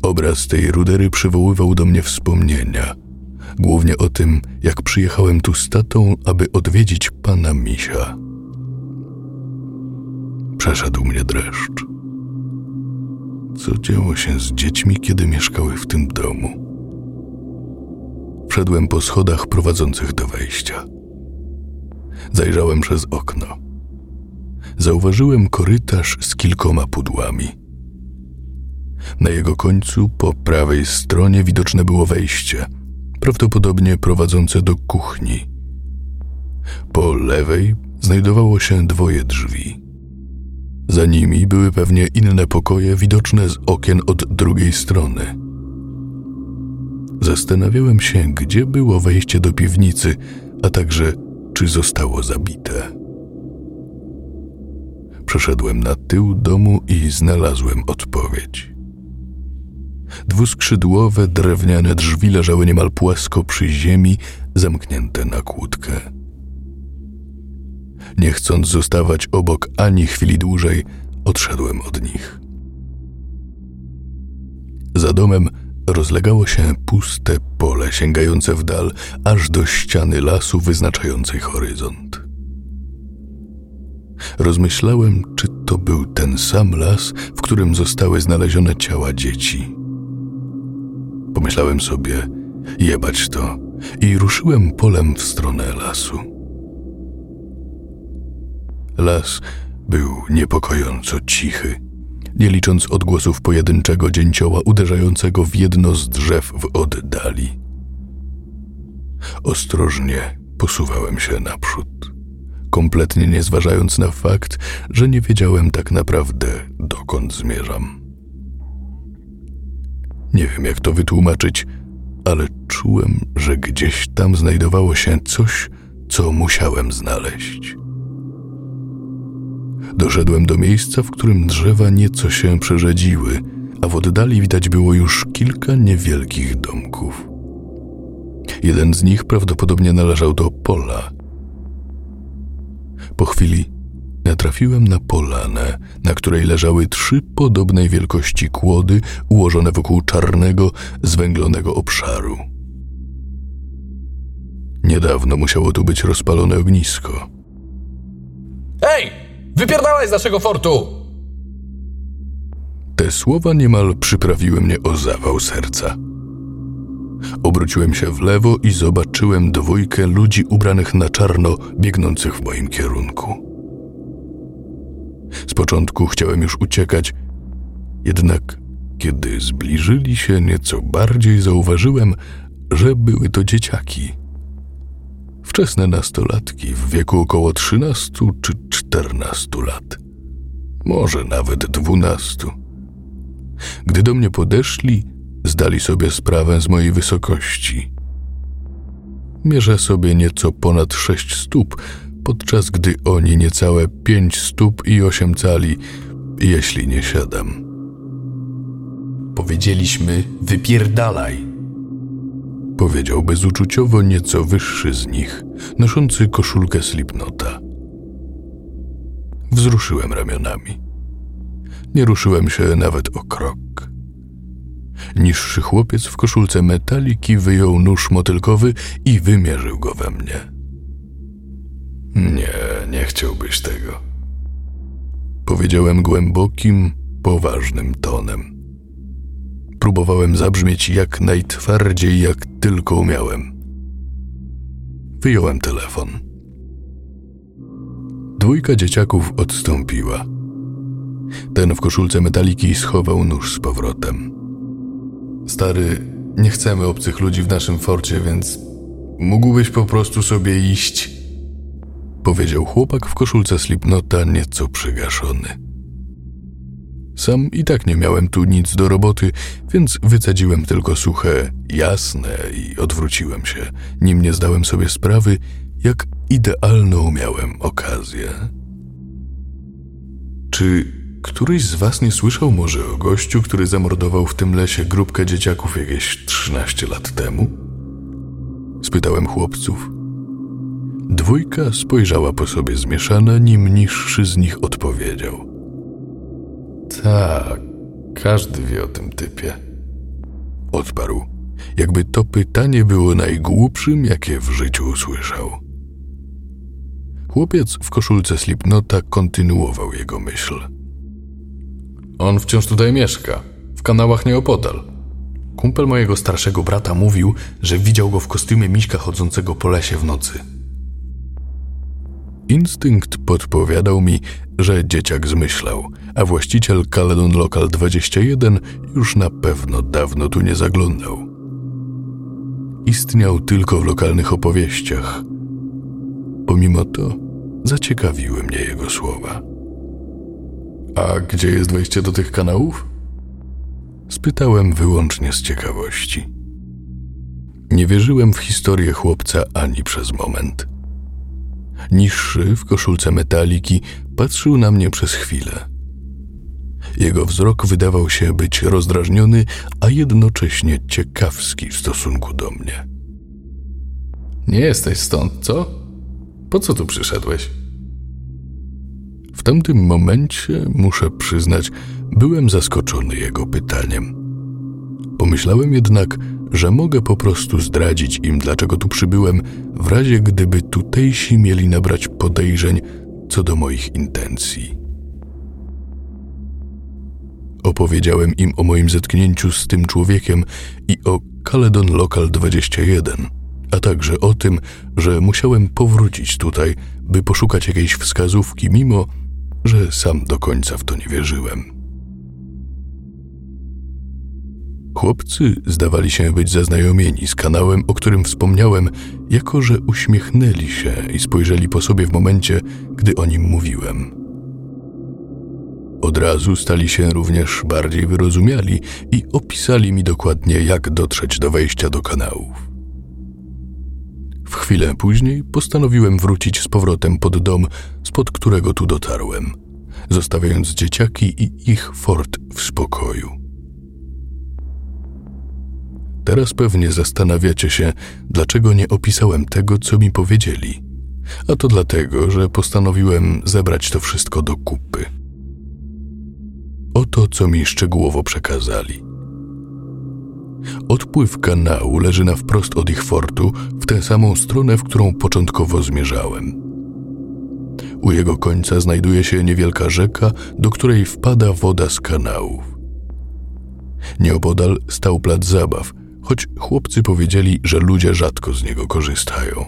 Obraz tej rudery przywoływał do mnie wspomnienia, głównie o tym, jak przyjechałem tu z tatą, aby odwiedzić pana Misia. Przeszedł mnie dreszcz. Co działo się z dziećmi, kiedy mieszkały w tym domu? Wszedłem po schodach prowadzących do wejścia. Zajrzałem przez okno. Zauważyłem korytarz z kilkoma pudłami. Na jego końcu, po prawej stronie, widoczne było wejście, prawdopodobnie prowadzące do kuchni. Po lewej znajdowało się dwoje drzwi. Za nimi były pewnie inne pokoje widoczne z okien od drugiej strony. Zastanawiałem się, gdzie było wejście do piwnicy, a także czy zostało zabite. Przeszedłem na tył domu i znalazłem odpowiedź. Dwuskrzydłowe drewniane drzwi leżały niemal płasko przy ziemi, zamknięte na kłódkę. Nie chcąc zostawać obok ani chwili dłużej, odszedłem od nich. Za domem rozlegało się puste pole sięgające w dal, aż do ściany lasu wyznaczającej horyzont. Rozmyślałem, czy to był ten sam las, w którym zostały znalezione ciała dzieci. Pomyślałem sobie, jebać to, i ruszyłem polem w stronę lasu. Las był niepokojąco cichy, nie licząc odgłosów pojedynczego dzięcioła uderzającego w jedno z drzew w oddali. Ostrożnie posuwałem się naprzód, kompletnie nie zważając na fakt, że nie wiedziałem tak naprawdę, dokąd zmierzam. Nie wiem, jak to wytłumaczyć, ale czułem, że gdzieś tam znajdowało się coś, co musiałem znaleźć. Doszedłem do miejsca, w którym drzewa nieco się przerzedziły, a w oddali widać było już kilka niewielkich domków. Jeden z nich prawdopodobnie należał do pola. Po chwili natrafiłem na polanę, na której leżały trzy podobnej wielkości kłody ułożone wokół czarnego, zwęglonego obszaru. Niedawno musiało tu być rozpalone ognisko. Hej! Wypierdalaj z naszego fortu! Te słowa niemal przyprawiły mnie o zawał serca. Obróciłem się w lewo i zobaczyłem dwójkę ludzi ubranych na czarno, biegnących w moim kierunku. Z początku chciałem już uciekać, jednak kiedy zbliżyli się nieco bardziej, zauważyłem, że były to dzieciaki wczesne nastolatki w wieku około 13 czy 14 lat, może nawet 12. Gdy do mnie podeszli, zdali sobie sprawę z mojej wysokości. Mierzę sobie nieco ponad 6 stóp, podczas gdy oni niecałe 5 stóp i 8 cali, jeśli nie siadam. Powiedzieliśmy, wypierdalaj powiedział bezuczuciowo nieco wyższy z nich, noszący koszulkę Slipnota. Wzruszyłem ramionami. Nie ruszyłem się nawet o krok. Niższy chłopiec w koszulce metaliki wyjął nóż motylkowy i wymierzył go we mnie. Nie, nie chciałbyś tego. Powiedziałem głębokim, poważnym tonem Próbowałem zabrzmieć jak najtwardziej, jak tylko umiałem. Wyjąłem telefon. Dwójka dzieciaków odstąpiła. Ten w koszulce metaliki schował nóż z powrotem. Stary, nie chcemy obcych ludzi w naszym forcie, więc mógłbyś po prostu sobie iść, powiedział chłopak w koszulce slipnota nieco przygaszony. Sam i tak nie miałem tu nic do roboty, więc wycadziłem tylko suche jasne i odwróciłem się, nim nie zdałem sobie sprawy, jak idealną miałem okazję. Czy któryś z was nie słyszał może o gościu, który zamordował w tym lesie grupkę dzieciaków jakieś 13 lat temu? spytałem chłopców. Dwójka spojrzała po sobie zmieszana, nim niższy z nich odpowiedział. Tak, każdy wie o tym typie. Odparł, jakby to pytanie było najgłupszym, jakie w życiu usłyszał. Chłopiec w koszulce Slipnota kontynuował jego myśl. On wciąż tutaj mieszka, w kanałach nieopodal. Kumpel mojego starszego brata mówił, że widział go w kostiumie miśka chodzącego po lesie w nocy. Instynkt podpowiadał mi, że dzieciak zmyślał, a właściciel Caledon Local 21 już na pewno dawno tu nie zaglądał. Istniał tylko w lokalnych opowieściach. Pomimo to zaciekawiły mnie jego słowa. A gdzie jest wejście do tych kanałów? Spytałem wyłącznie z ciekawości. Nie wierzyłem w historię chłopca ani przez moment. Niższy w koszulce metaliki patrzył na mnie przez chwilę. Jego wzrok wydawał się być rozdrażniony, a jednocześnie ciekawski w stosunku do mnie. Nie jesteś stąd, co? Po co tu przyszedłeś? W tamtym momencie, muszę przyznać, byłem zaskoczony jego pytaniem. Pomyślałem jednak, że mogę po prostu zdradzić im, dlaczego tu przybyłem, w razie gdyby tutejsi mieli nabrać podejrzeń co do moich intencji. Opowiedziałem im o moim zetknięciu z tym człowiekiem i o Caledon Local 21, a także o tym, że musiałem powrócić tutaj, by poszukać jakiejś wskazówki, mimo że sam do końca w to nie wierzyłem. Chłopcy zdawali się być zaznajomieni z kanałem, o którym wspomniałem, jako że uśmiechnęli się i spojrzeli po sobie w momencie, gdy o nim mówiłem. Od razu stali się również bardziej wyrozumiali i opisali mi dokładnie, jak dotrzeć do wejścia do kanałów. W chwilę później postanowiłem wrócić z powrotem pod dom, spod którego tu dotarłem, zostawiając dzieciaki i ich fort w spokoju. Teraz pewnie zastanawiacie się, dlaczego nie opisałem tego, co mi powiedzieli. A to dlatego, że postanowiłem zebrać to wszystko do kupy. Oto, co mi szczegółowo przekazali. Odpływ kanału leży na wprost od ich fortu, w tę samą stronę, w którą początkowo zmierzałem. U jego końca znajduje się niewielka rzeka, do której wpada woda z kanałów. Nieopodal stał plac zabaw, choć chłopcy powiedzieli, że ludzie rzadko z niego korzystają.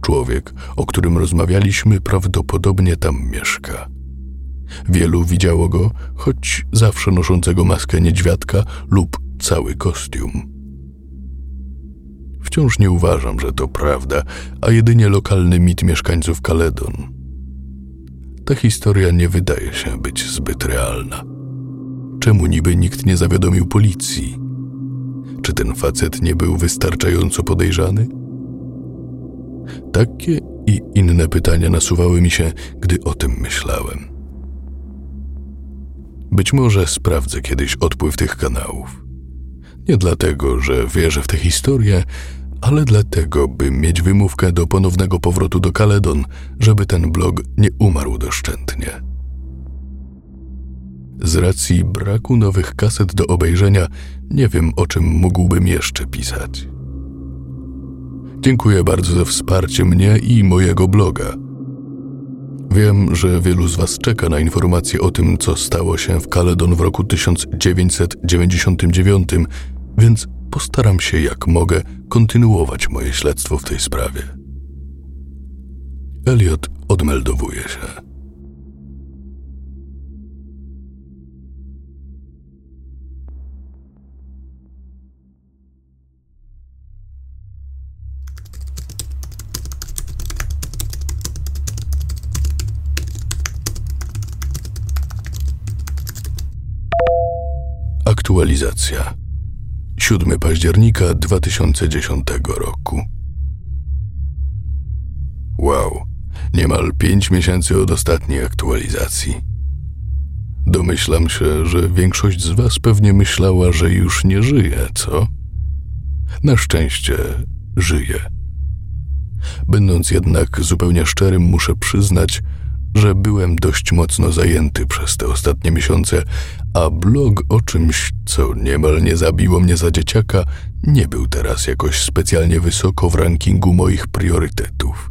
Człowiek, o którym rozmawialiśmy, prawdopodobnie tam mieszka. Wielu widziało go, choć zawsze noszącego maskę niedźwiadka lub cały kostium. Wciąż nie uważam, że to prawda, a jedynie lokalny mit mieszkańców Kaledon. Ta historia nie wydaje się być zbyt realna. Czemu niby nikt nie zawiadomił policji? Czy ten facet nie był wystarczająco podejrzany? Takie i inne pytania nasuwały mi się, gdy o tym myślałem. Być może sprawdzę kiedyś odpływ tych kanałów. Nie dlatego, że wierzę w tę historię, ale dlatego, by mieć wymówkę do ponownego powrotu do Kaledon, żeby ten blog nie umarł doszczętnie. Z racji braku nowych kaset do obejrzenia, nie wiem o czym mógłbym jeszcze pisać. Dziękuję bardzo za wsparcie mnie i mojego bloga. Wiem, że wielu z Was czeka na informacje o tym, co stało się w Caledon w roku 1999, więc postaram się jak mogę kontynuować moje śledztwo w tej sprawie. Elliot odmeldowuje się. Aktualizacja. 7 października 2010 roku. Wow, niemal 5 miesięcy od ostatniej aktualizacji. Domyślam się, że większość z Was pewnie myślała, że już nie żyje, co? Na szczęście żyję. Będąc jednak zupełnie szczerym, muszę przyznać, że byłem dość mocno zajęty przez te ostatnie miesiące, a blog o czymś, co niemal nie zabiło mnie za dzieciaka, nie był teraz jakoś specjalnie wysoko w rankingu moich priorytetów.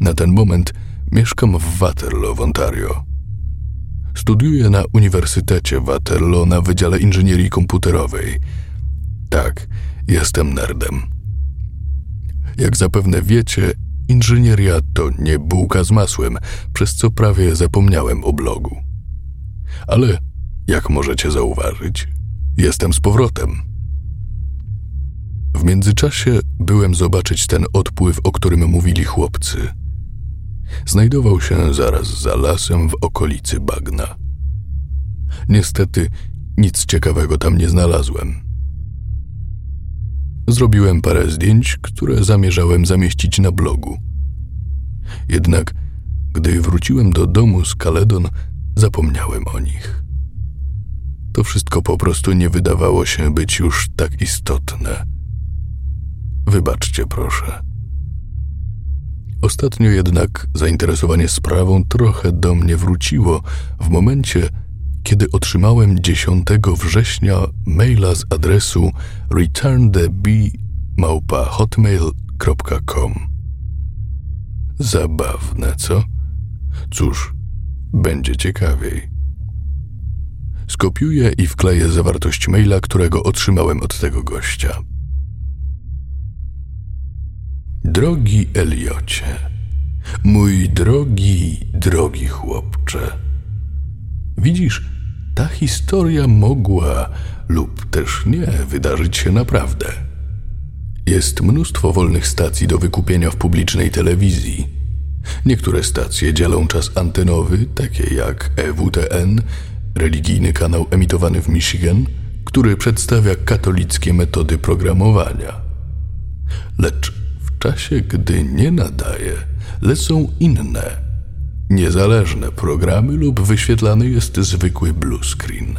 Na ten moment mieszkam w Waterloo w Ontario. Studiuję na Uniwersytecie Waterloo na Wydziale Inżynierii Komputerowej. Tak, jestem nerdem. Jak zapewne wiecie, inżynieria to nie bułka z masłem, przez co prawie zapomniałem o blogu. Ale, jak możecie zauważyć, jestem z powrotem. W międzyczasie byłem zobaczyć ten odpływ, o którym mówili chłopcy. Znajdował się zaraz za lasem w okolicy bagna. Niestety nic ciekawego tam nie znalazłem. Zrobiłem parę zdjęć, które zamierzałem zamieścić na blogu. Jednak, gdy wróciłem do domu z Kaledon, zapomniałem o nich. To wszystko po prostu nie wydawało się być już tak istotne. Wybaczcie, proszę. Ostatnio jednak zainteresowanie sprawą trochę do mnie wróciło w momencie, kiedy otrzymałem 10 września maila z adresu returntheb.hotmail.com. Zabawne, co? Cóż, będzie ciekawiej. Skopiuję i wkleję zawartość maila, którego otrzymałem od tego gościa. Drogi Eliocie, mój drogi, drogi chłopcze. Widzisz, ta historia mogła lub też nie wydarzyć się naprawdę. Jest mnóstwo wolnych stacji do wykupienia w publicznej telewizji. Niektóre stacje dzielą czas antenowy, takie jak EWTN, religijny kanał emitowany w Michigan, który przedstawia katolickie metody programowania. Lecz w czasie, gdy nie nadaje, lecą inne, niezależne programy lub wyświetlany jest zwykły blue screen.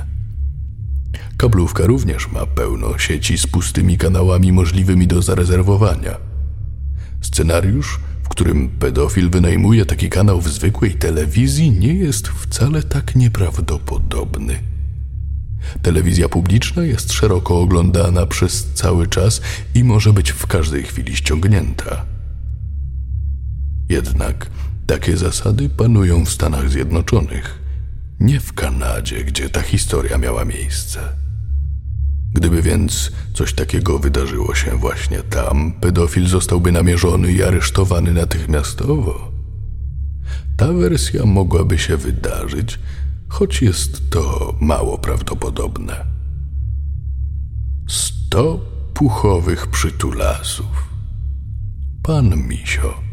Kablówka również ma pełno sieci z pustymi kanałami możliwymi do zarezerwowania. Scenariusz, w którym pedofil wynajmuje taki kanał w zwykłej telewizji, nie jest wcale tak nieprawdopodobny. Telewizja publiczna jest szeroko oglądana przez cały czas i może być w każdej chwili ściągnięta. Jednak takie zasady panują w Stanach Zjednoczonych, nie w Kanadzie, gdzie ta historia miała miejsce. Gdyby więc coś takiego wydarzyło się właśnie tam, pedofil zostałby namierzony i aresztowany natychmiastowo. Ta wersja mogłaby się wydarzyć, choć jest to mało prawdopodobne. Sto puchowych przytulasów. Pan Misio.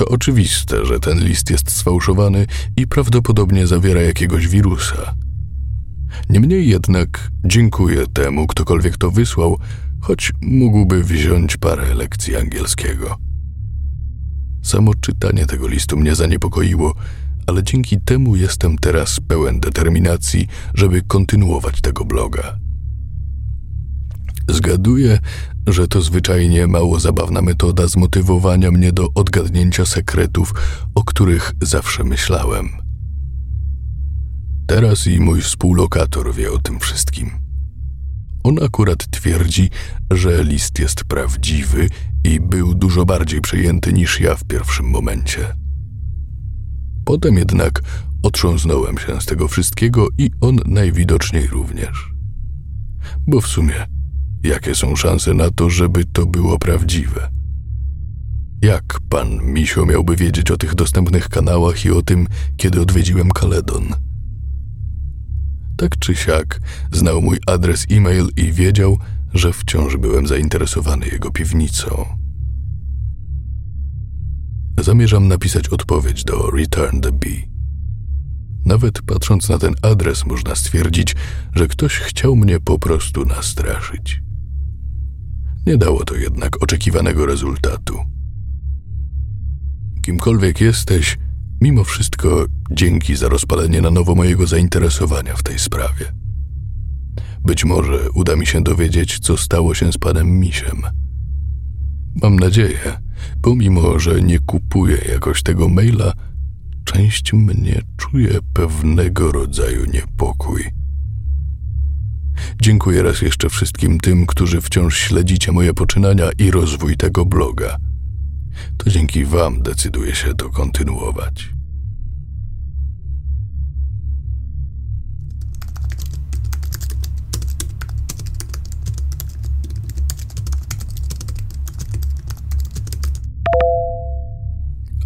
To oczywiste, że ten list jest sfałszowany i prawdopodobnie zawiera jakiegoś wirusa. Niemniej jednak dziękuję temu, ktokolwiek to wysłał, choć mógłby wziąć parę lekcji angielskiego. Samo czytanie tego listu mnie zaniepokoiło, ale dzięki temu jestem teraz pełen determinacji, żeby kontynuować tego bloga. Zgaduję, że to zwyczajnie mało zabawna metoda zmotywowania mnie do odgadnięcia sekretów, o których zawsze myślałem. Teraz i mój współlokator wie o tym wszystkim. On akurat twierdzi, że list jest prawdziwy i był dużo bardziej przejęty niż ja w pierwszym momencie. Potem jednak otrząsnąłem się z tego wszystkiego i on najwidoczniej również. Bo w sumie Jakie są szanse na to, żeby to było prawdziwe? Jak pan Misio miałby wiedzieć o tych dostępnych kanałach i o tym, kiedy odwiedziłem Kaledon? Tak czy siak, znał mój adres e-mail i wiedział, że wciąż byłem zainteresowany jego piwnicą. Zamierzam napisać odpowiedź do Return the Bee. Nawet patrząc na ten adres, można stwierdzić, że ktoś chciał mnie po prostu nastraszyć. Nie dało to jednak oczekiwanego rezultatu. Kimkolwiek jesteś, mimo wszystko dzięki za rozpalenie na nowo mojego zainteresowania w tej sprawie. Być może uda mi się dowiedzieć, co stało się z panem Misiem. Mam nadzieję, pomimo że nie kupuję jakoś tego maila, część mnie czuje pewnego rodzaju niepokój. Dziękuję raz jeszcze wszystkim tym, którzy wciąż śledzicie moje poczynania i rozwój tego bloga. To dzięki Wam decyduję się to kontynuować.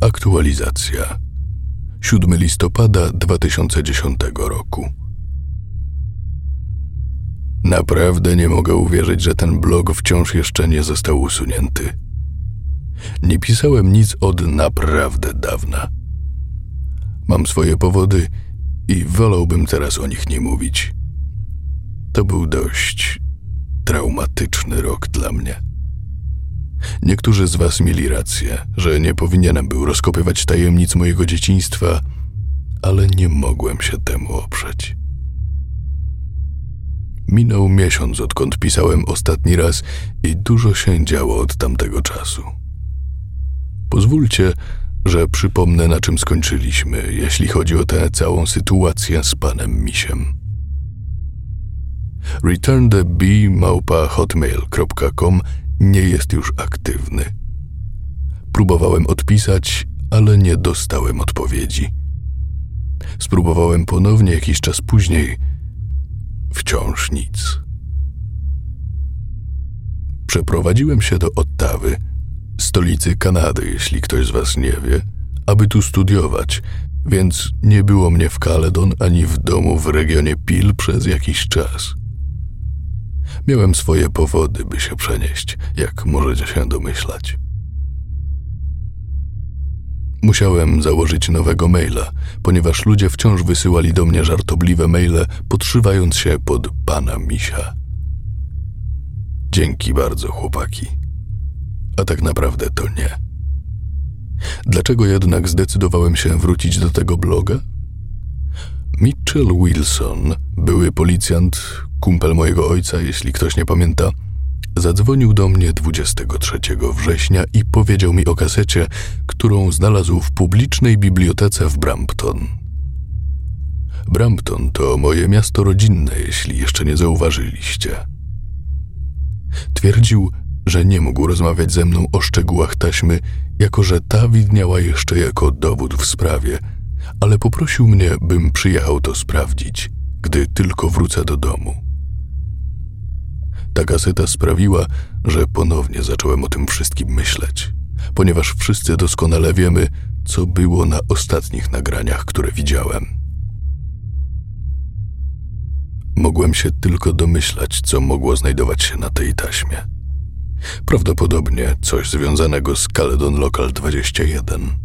Aktualizacja. 7 listopada 2010 roku. Naprawdę nie mogę uwierzyć, że ten blog wciąż jeszcze nie został usunięty. Nie pisałem nic od naprawdę dawna. Mam swoje powody i wolałbym teraz o nich nie mówić. To był dość traumatyczny rok dla mnie. Niektórzy z Was mieli rację, że nie powinienem był rozkopywać tajemnic mojego dzieciństwa, ale nie mogłem się temu oprzeć. Minął miesiąc, odkąd pisałem ostatni raz, i dużo się działo od tamtego czasu. Pozwólcie, że przypomnę, na czym skończyliśmy, jeśli chodzi o tę całą sytuację z panem Misiem. returntheb.hotmail.com nie jest już aktywny. Próbowałem odpisać, ale nie dostałem odpowiedzi. Spróbowałem ponownie jakiś czas później. Wciąż nic. Przeprowadziłem się do Ottawy, stolicy Kanady, jeśli ktoś z Was nie wie, aby tu studiować, więc nie było mnie w Caledon ani w domu w regionie Peel przez jakiś czas. Miałem swoje powody, by się przenieść, jak możecie się domyślać. Musiałem założyć nowego maila, ponieważ ludzie wciąż wysyłali do mnie żartobliwe maile, podszywając się pod pana misia. Dzięki bardzo, chłopaki. A tak naprawdę to nie. Dlaczego jednak zdecydowałem się wrócić do tego bloga? Mitchell Wilson, były policjant, kumpel mojego ojca, jeśli ktoś nie pamięta, zadzwonił do mnie 23 września i powiedział mi o kasecie, którą znalazł w publicznej bibliotece w Brampton. Brampton to moje miasto rodzinne, jeśli jeszcze nie zauważyliście. Twierdził, że nie mógł rozmawiać ze mną o szczegółach taśmy, jako że ta widniała jeszcze jako dowód w sprawie, ale poprosił mnie, bym przyjechał to sprawdzić, gdy tylko wrócę do domu. Ta kaseta sprawiła, że ponownie zacząłem o tym wszystkim myśleć, ponieważ wszyscy doskonale wiemy, co było na ostatnich nagraniach, które widziałem. Mogłem się tylko domyślać, co mogło znajdować się na tej taśmie. Prawdopodobnie coś związanego z Caledon Local 21.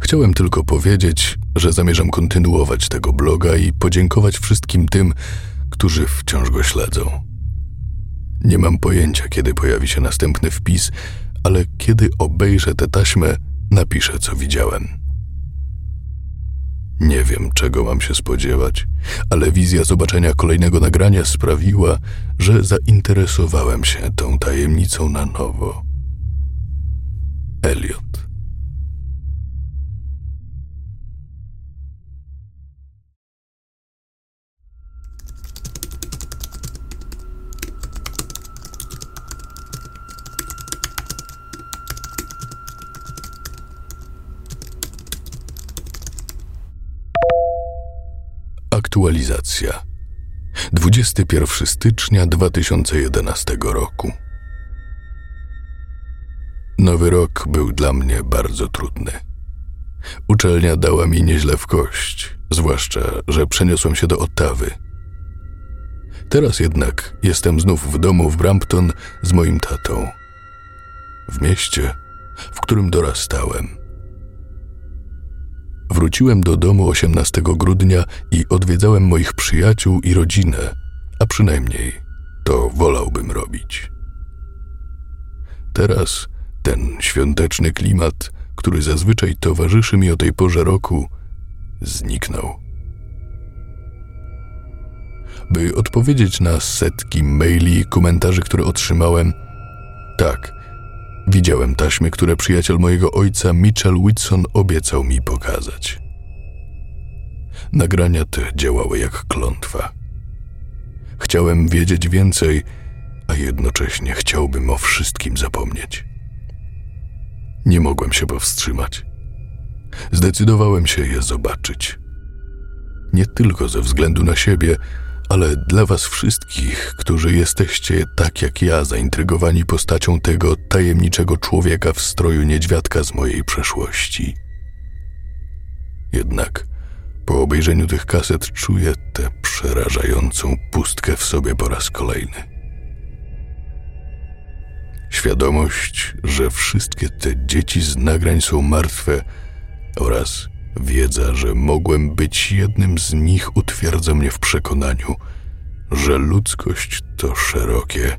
Chciałem tylko powiedzieć, że zamierzam kontynuować tego bloga i podziękować wszystkim tym, którzy wciąż go śledzą. Nie mam pojęcia, kiedy pojawi się następny wpis, ale kiedy obejrzę tę taśmę, napiszę, co widziałem. Nie wiem, czego mam się spodziewać, ale wizja zobaczenia kolejnego nagrania sprawiła, że zainteresowałem się tą tajemnicą na nowo. Elliot. Aktualizacja. 21 stycznia 2011 roku. Nowy rok był dla mnie bardzo trudny. Uczelnia dała mi nieźle w kość, zwłaszcza, że przeniosłem się do Ottawy. Teraz jednak jestem znów w domu w Brampton z moim tatą. W mieście, w którym dorastałem – Wróciłem do domu 18 grudnia i odwiedzałem moich przyjaciół i rodzinę, a przynajmniej to wolałbym robić. Teraz ten świąteczny klimat, który zazwyczaj towarzyszy mi o tej porze roku, zniknął. By odpowiedzieć na setki maili i komentarzy, które otrzymałem, tak, widziałem taśmy, które przyjaciel mojego ojca Mitchell Whitson obiecał mi pokazać. Nagrania te działały jak klątwa. Chciałem wiedzieć więcej, a jednocześnie chciałbym o wszystkim zapomnieć. Nie mogłem się powstrzymać. Zdecydowałem się je zobaczyć. Nie tylko ze względu na siebie, ale dla Was wszystkich, którzy jesteście tak jak ja zaintrygowani postacią tego tajemniczego człowieka w stroju niedźwiadka z mojej przeszłości. Jednak po obejrzeniu tych kaset czuję tę przerażającą pustkę w sobie po raz kolejny. Świadomość, że wszystkie te dzieci z nagrań są martwe oraz wiedza, że mogłem być jednym z nich utwierdza mnie w przekonaniu, że ludzkość to szerokie,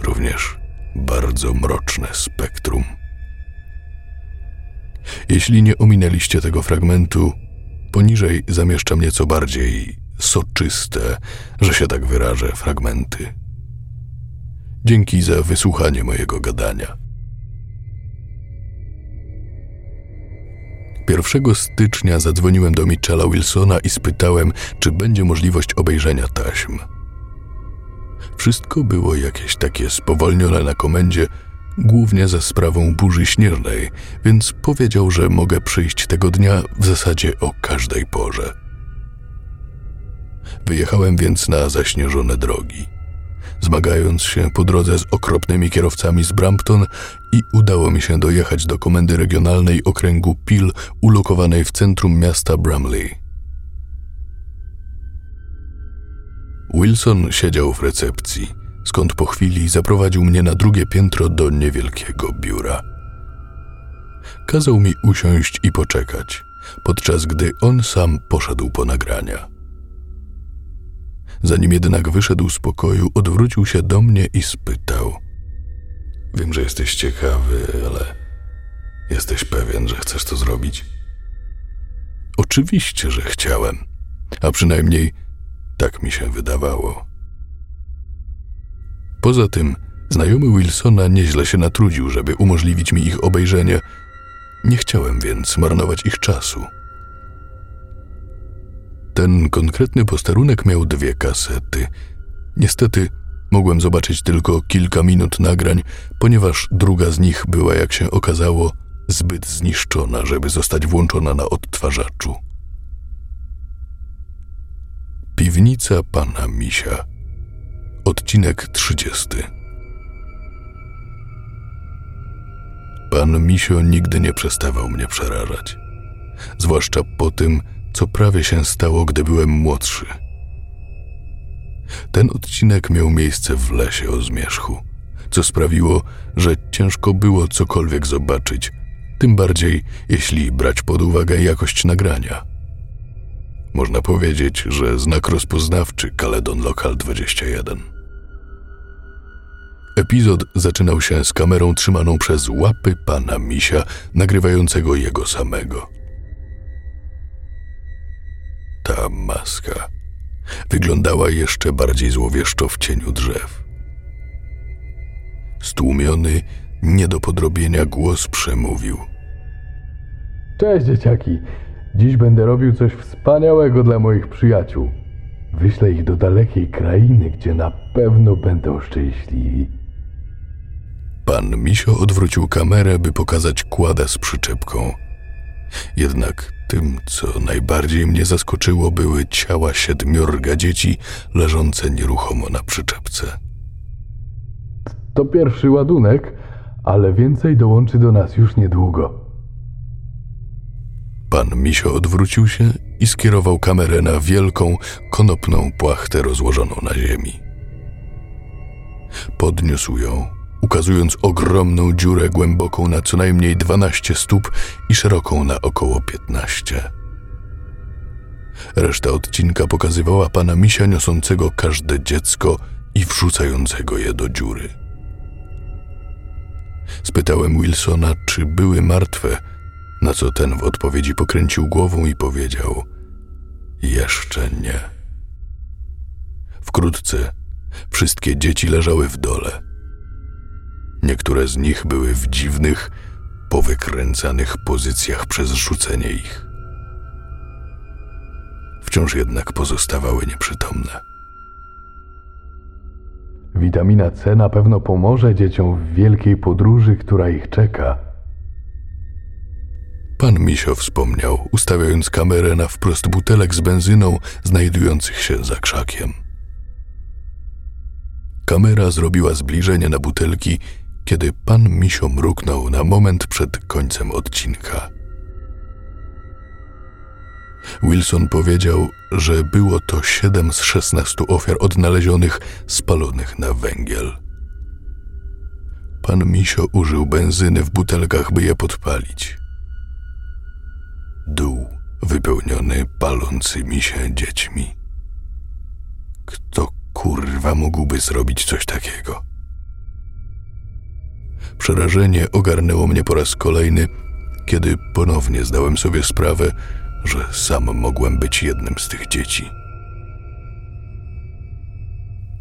również bardzo mroczne spektrum. Jeśli nie ominęliście tego fragmentu, poniżej zamieszczam nieco bardziej soczyste, że się tak wyrażę, fragmenty. Dzięki za wysłuchanie mojego gadania. 1 stycznia zadzwoniłem do Michela Wilsona i spytałem, czy będzie możliwość obejrzenia taśm. Wszystko było jakieś takie spowolnione na komendzie, głównie za sprawą burzy śnieżnej, więc powiedział, że mogę przyjść tego dnia w zasadzie o każdej porze. Wyjechałem więc na zaśnieżone drogi zmagając się po drodze z okropnymi kierowcami z Brampton i udało mi się dojechać do komendy regionalnej okręgu Peel ulokowanej w centrum miasta Bramley. Wilson siedział w recepcji, skąd po chwili zaprowadził mnie na drugie piętro do niewielkiego biura. Kazał mi usiąść i poczekać, podczas gdy on sam poszedł po nagrania. Zanim jednak wyszedł z pokoju, odwrócił się do mnie i spytał: Wiem, że jesteś ciekawy, ale jesteś pewien, że chcesz to zrobić? Oczywiście, że chciałem, a przynajmniej tak mi się wydawało. Poza tym, znajomy Wilsona nieźle się natrudził, żeby umożliwić mi ich obejrzenie. Nie chciałem więc marnować ich czasu. Ten konkretny posterunek miał dwie kasety. Niestety mogłem zobaczyć tylko kilka minut nagrań, ponieważ druga z nich była, jak się okazało, zbyt zniszczona, żeby zostać włączona na odtwarzaczu. Piwnica pana Misia. Odcinek 30. Pan Misio nigdy nie przestawał mnie przerażać. Zwłaszcza po tym, co prawie się stało, gdy byłem młodszy. Ten odcinek miał miejsce w lesie o zmierzchu, co sprawiło, że ciężko było cokolwiek zobaczyć, tym bardziej jeśli brać pod uwagę jakość nagrania. Można powiedzieć, że znak rozpoznawczy Caledon Local 21. Epizod zaczynał się z kamerą trzymaną przez łapy pana misia, nagrywającego jego samego. Ta maska wyglądała jeszcze bardziej złowieszczo w cieniu drzew. Stłumiony, nie do podrobienia głos przemówił. Cześć dzieciaki. Dziś będę robił coś wspaniałego dla moich przyjaciół. Wyślę ich do dalekiej krainy, gdzie na pewno będą szczęśliwi. Pan Misio odwrócił kamerę, by pokazać kładę z przyczepką. Jednak tym, co najbardziej mnie zaskoczyło, były ciała siedmiorga dzieci leżące nieruchomo na przyczepce. To pierwszy ładunek, ale więcej dołączy do nas już niedługo. Pan Misio odwrócił się i skierował kamerę na wielką, konopną płachtę rozłożoną na ziemi. Podniósł ją ukazując ogromną dziurę głęboką na co najmniej 12 stóp i szeroką na około 15. Reszta odcinka pokazywała pana misia niosącego każde dziecko i wrzucającego je do dziury. Spytałem Wilsona, czy były martwe, na co ten w odpowiedzi pokręcił głową i powiedział: Jeszcze nie. Wkrótce wszystkie dzieci leżały w dole. Niektóre z nich były w dziwnych, powykręcanych pozycjach przez rzucenie ich. Wciąż jednak pozostawały nieprzytomne. Witamina C na pewno pomoże dzieciom w wielkiej podróży, która ich czeka. Pan Misio wspomniał, ustawiając kamerę na wprost butelek z benzyną znajdujących się za krzakiem. Kamera zrobiła zbliżenie na butelki, kiedy pan Misio mruknął na moment przed końcem odcinka. Wilson powiedział, że było to siedem z szesnastu ofiar odnalezionych spalonych na węgiel. Pan Misio użył benzyny w butelkach, by je podpalić. Dół wypełniony palącymi się dziećmi. Kto kurwa mógłby zrobić coś takiego? Przerażenie ogarnęło mnie po raz kolejny, kiedy ponownie zdałem sobie sprawę, że sam mogłem być jednym z tych dzieci.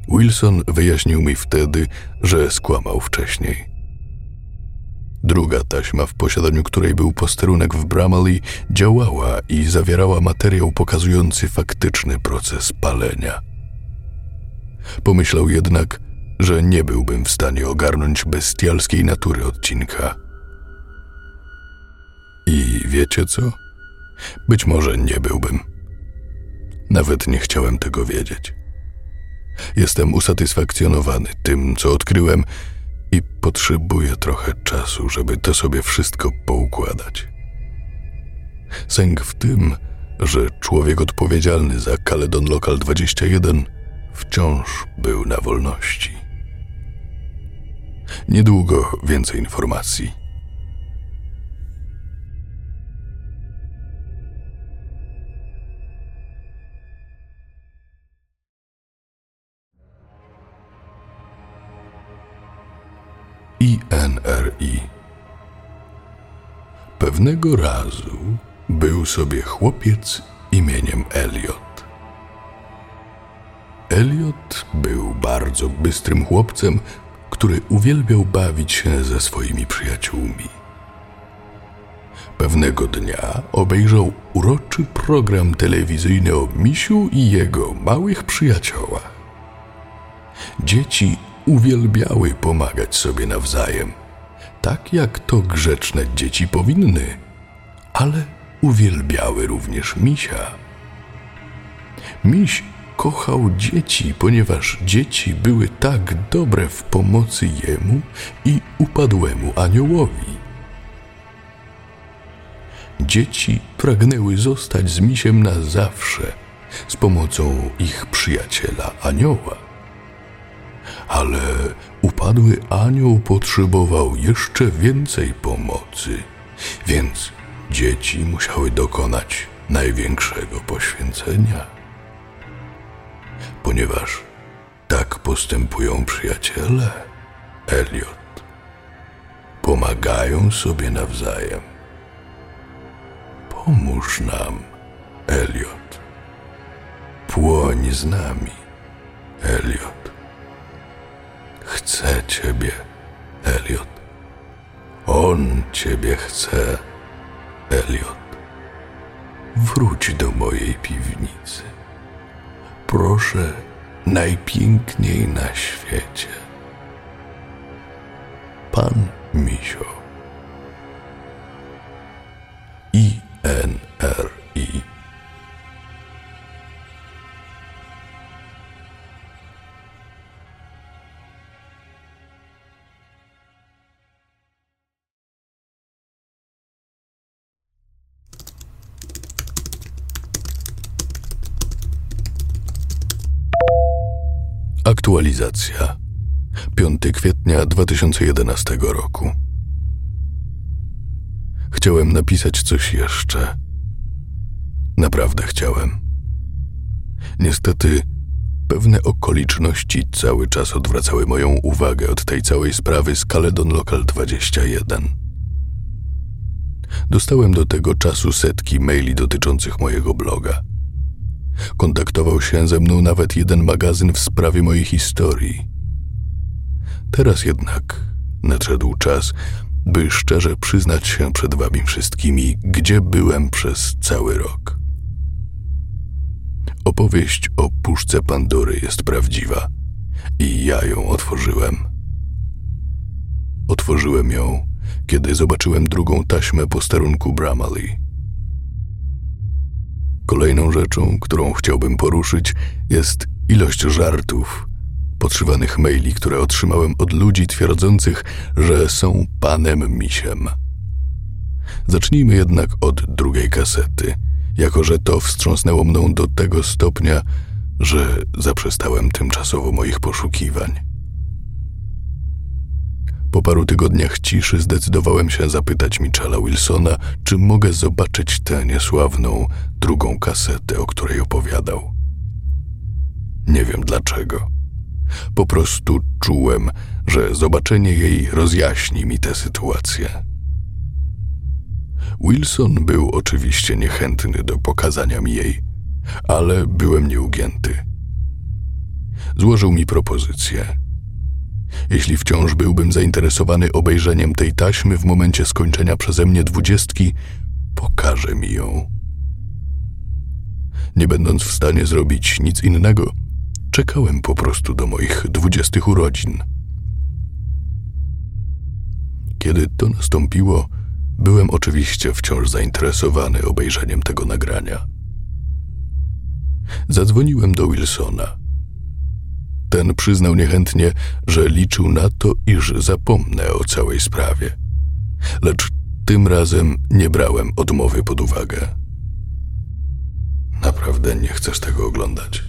Wilson wyjaśnił mi wtedy, że skłamał wcześniej. Druga taśma, w posiadaniu której był posterunek w Bramley, działała i zawierała materiał pokazujący faktyczny proces palenia. Pomyślał jednak, że nie byłbym w stanie ogarnąć bestialskiej natury odcinka. I wiecie co? Być może nie byłbym. Nawet nie chciałem tego wiedzieć. Jestem usatysfakcjonowany tym, co odkryłem i potrzebuję trochę czasu, żeby to sobie wszystko poukładać. Sęk w tym, że człowiek odpowiedzialny za Caledon Local 21 wciąż był na wolności. Niedługo więcej informacji. INRI. Pewnego razu był sobie chłopiec imieniem Elliot. Elliot był bardzo bystrym chłopcem, który uwielbiał bawić się ze swoimi przyjaciółmi. Pewnego dnia obejrzał uroczy program telewizyjny o misiu i jego małych przyjaciołach. Dzieci uwielbiały pomagać sobie nawzajem, tak jak to grzeczne dzieci powinny, ale uwielbiały również misia. Miś kochał dzieci, ponieważ dzieci były tak dobre w pomocy jemu i upadłemu aniołowi. Dzieci pragnęły zostać z misiem na zawsze z pomocą ich przyjaciela anioła ale upadły anioł potrzebował jeszcze więcej pomocy, więc dzieci musiały dokonać największego poświęcenia. Ponieważ tak postępują przyjaciele, Elliot, pomagają sobie nawzajem. Pomóż nam, Elliot. Płoń z nami, Elliot. Chce ciebie, Elliot. On ciebie chce, Elliot. Wróć do mojej piwnicy. Proszę, najpiękniej na świecie. Pan Misio. I-N-R-I. Aktualizacja. 5 kwietnia 2011 roku. Chciałem napisać coś jeszcze. Naprawdę chciałem. Niestety, pewne okoliczności cały czas odwracały moją uwagę od tej całej sprawy z Caledon Local 21. Dostałem do tego czasu setki maili dotyczących mojego bloga. Kontaktował się ze mną nawet jeden magazyn w sprawie mojej historii. Teraz jednak nadszedł czas, by szczerze przyznać się przed wami wszystkimi, gdzie byłem przez cały rok. Opowieść o puszce Pandory jest prawdziwa i ja ją otworzyłem. Otworzyłem ją, kiedy zobaczyłem drugą taśmę posterunku Bramley. Kolejną rzeczą, którą chciałbym poruszyć, jest ilość żartów, podszywanych maili, które otrzymałem od ludzi twierdzących, że są panem misiem. Zacznijmy jednak od drugiej kasety, jako że to wstrząsnęło mną do tego stopnia, że zaprzestałem tymczasowo moich poszukiwań. Po paru tygodniach ciszy zdecydowałem się zapytać Michela Wilsona, czy mogę zobaczyć tę niesławną drugą kasetę, o której opowiadał. Nie wiem dlaczego. Po prostu czułem, że zobaczenie jej rozjaśni mi tę sytuację. Wilson był oczywiście niechętny do pokazania mi jej, ale byłem nieugięty. Złożył mi propozycję. Jeśli wciąż byłbym zainteresowany obejrzeniem tej taśmy w momencie skończenia przeze mnie dwudziestki, pokaże mi ją. Nie będąc w stanie zrobić nic innego, czekałem po prostu do moich dwudziestych urodzin. Kiedy to nastąpiło, byłem oczywiście wciąż zainteresowany obejrzeniem tego nagrania. Zadzwoniłem do Wilsona. Ten przyznał niechętnie, że liczył na to, iż zapomnę o całej sprawie. Lecz tym razem nie brałem odmowy pod uwagę. Naprawdę nie chcesz tego oglądać?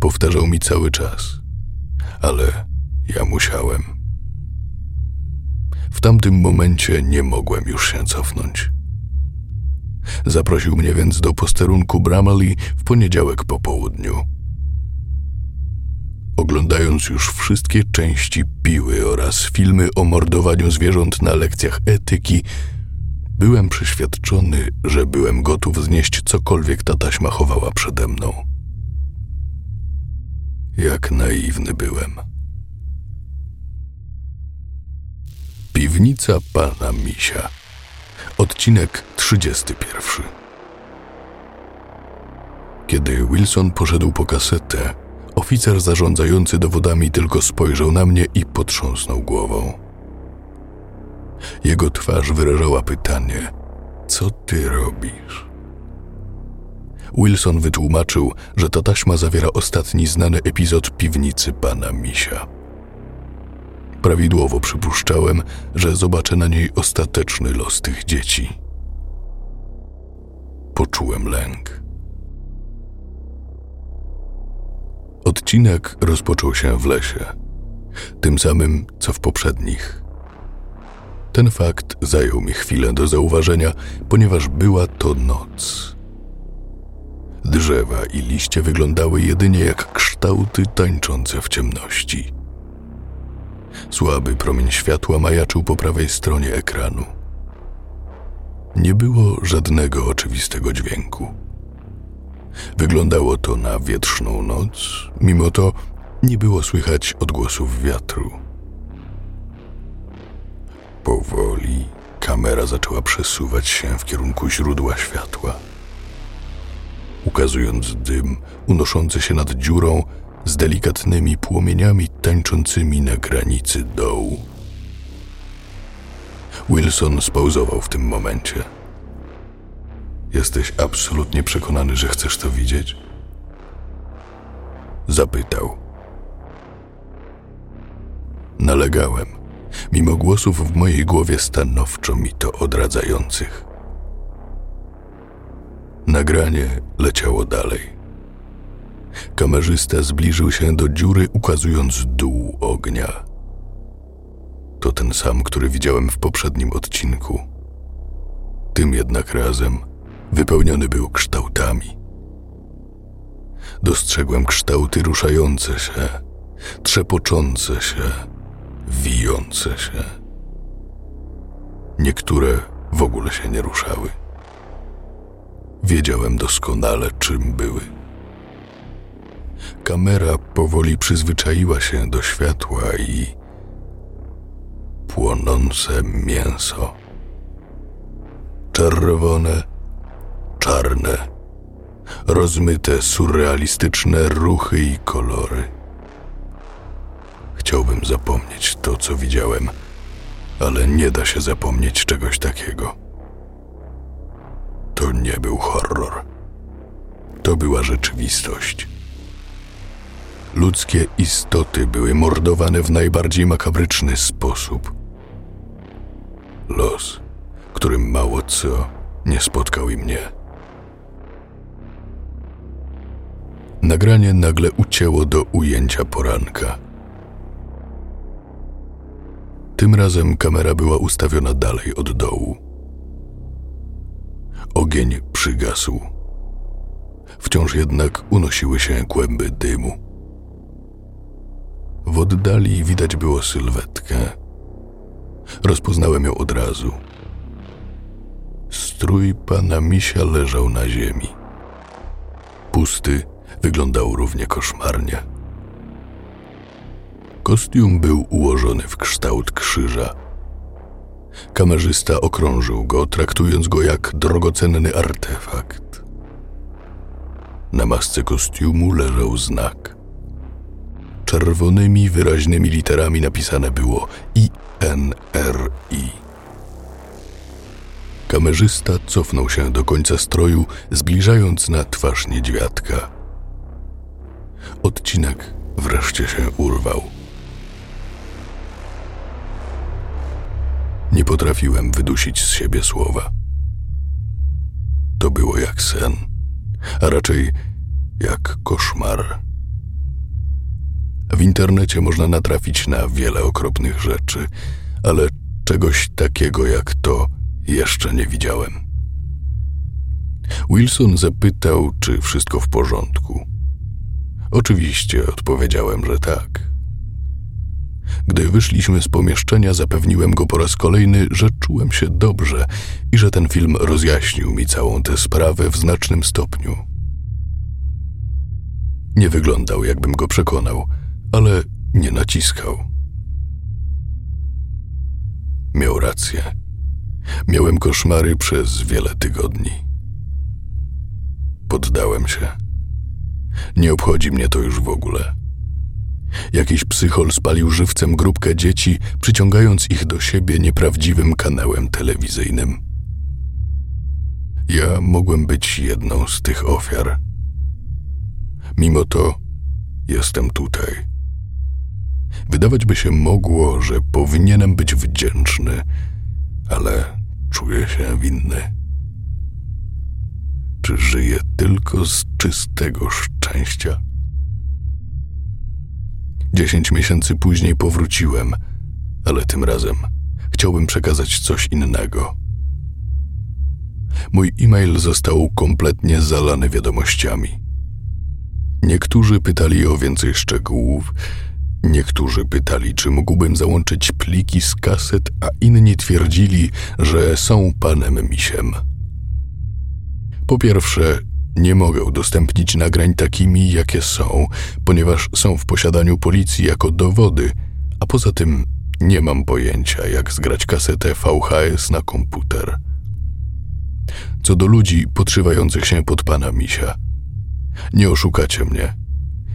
Powtarzał mi cały czas, ale ja musiałem. W tamtym momencie nie mogłem już się cofnąć. Zaprosił mnie więc do posterunku Bramley w poniedziałek po południu. Oglądając już wszystkie części piły oraz filmy o mordowaniu zwierząt na lekcjach etyki, byłem przeświadczony, że byłem gotów znieść cokolwiek ta taśma chowała przede mną. Jak naiwny byłem. Piwnica pana Misia. Odcinek 31. Kiedy Wilson poszedł po kasetę, oficer zarządzający dowodami tylko spojrzał na mnie i potrząsnął głową. Jego twarz wyrażała pytanie: Co ty robisz? Wilson wytłumaczył, że ta taśma zawiera ostatni znany epizod piwnicy pana Misia. Prawidłowo przypuszczałem, że zobaczę na niej ostateczny los tych dzieci. Poczułem lęk. Odcinek rozpoczął się w lesie, tym samym co w poprzednich. Ten fakt zajął mi chwilę do zauważenia, ponieważ była to noc. Drzewa i liście wyglądały jedynie jak kształty tańczące w ciemności. Słaby promień światła majaczył po prawej stronie ekranu. Nie było żadnego oczywistego dźwięku. Wyglądało to na wietrzną noc, mimo to nie było słychać odgłosów wiatru. Powoli kamera zaczęła przesuwać się w kierunku źródła światła. Ukazując dym unoszący się nad dziurą z delikatnymi płomieniami tańczącymi na granicy dołu. Wilson spauzował w tym momencie. Jesteś absolutnie przekonany, że chcesz to widzieć? Zapytał. Nalegałem, mimo głosów w mojej głowie stanowczo mi to odradzających. Nagranie leciało dalej. Kamerzysta zbliżył się do dziury, ukazując dół ognia. To ten sam, który widziałem w poprzednim odcinku. Tym jednak razem wypełniony był kształtami. Dostrzegłem kształty ruszające się, trzepoczące się, wijące się. Niektóre w ogóle się nie ruszały. wiedziałem doskonale, czym były. Kamera powoli przyzwyczaiła się do światła i płonące mięso. Czerwone, czarne, rozmyte, surrealistyczne ruchy i kolory. Chciałbym zapomnieć to, co widziałem, ale nie da się zapomnieć czegoś takiego. To nie był horror. To była rzeczywistość. Ludzkie istoty były mordowane w najbardziej makabryczny sposób. Los, którym mało co nie spotkał i mnie. Nagranie nagle ucięło do ujęcia poranka. Tym razem kamera była ustawiona dalej od dołu. Ogień przygasł. Wciąż jednak unosiły się kłęby dymu. W oddali widać było sylwetkę. Rozpoznałem ją od razu. Strój pana misia leżał na ziemi. Pusty wyglądał równie koszmarnie. Kostium był ułożony w kształt krzyża. Kamerzysta okrążył go, traktując go jak drogocenny artefakt. Na masce kostiumu leżał znak. Czerwonymi, wyraźnymi literami napisane było INRI. Kamerzysta cofnął się do końca stroju, zbliżając na twarz niedźwiadka. Odcinek wreszcie się urwał. Nie potrafiłem wydusić z siebie słowa. To było jak sen, a raczej jak koszmar. W internecie można natrafić na wiele okropnych rzeczy, ale czegoś takiego jak to jeszcze nie widziałem. Wilson zapytał, czy wszystko w porządku. Oczywiście odpowiedziałem, że tak. Gdy wyszliśmy z pomieszczenia, zapewniłem go po raz kolejny, że czułem się dobrze i że ten film rozjaśnił mi całą tę sprawę w znacznym stopniu. Nie wyglądał, jakbym go przekonał, ale nie naciskał. Miał rację. Miałem koszmary przez wiele tygodni. Poddałem się. Nie obchodzi mnie to już w ogóle. Jakiś psychol spalił żywcem grupkę dzieci, przyciągając ich do siebie nieprawdziwym kanałem telewizyjnym. Ja mogłem być jedną z tych ofiar. Mimo to jestem tutaj. Wydawać by się mogło, że powinienem być wdzięczny, ale czuję się winny. Czy żyję tylko z czystego szczęścia? Dziesięć miesięcy później powróciłem, ale tym razem chciałbym przekazać coś innego. Mój e-mail został kompletnie zalany wiadomościami. Niektórzy pytali o więcej szczegółów, niektórzy pytali, czy mógłbym załączyć pliki z kaset, a inni twierdzili, że są panem misiem. Po pierwsze, nie mogę udostępnić nagrań takimi, jakie są, ponieważ są w posiadaniu policji jako dowody, a poza tym nie mam pojęcia, jak zgrać kasetę VHS na komputer. Co do ludzi podszywających się pod pana misia. Nie oszukacie mnie.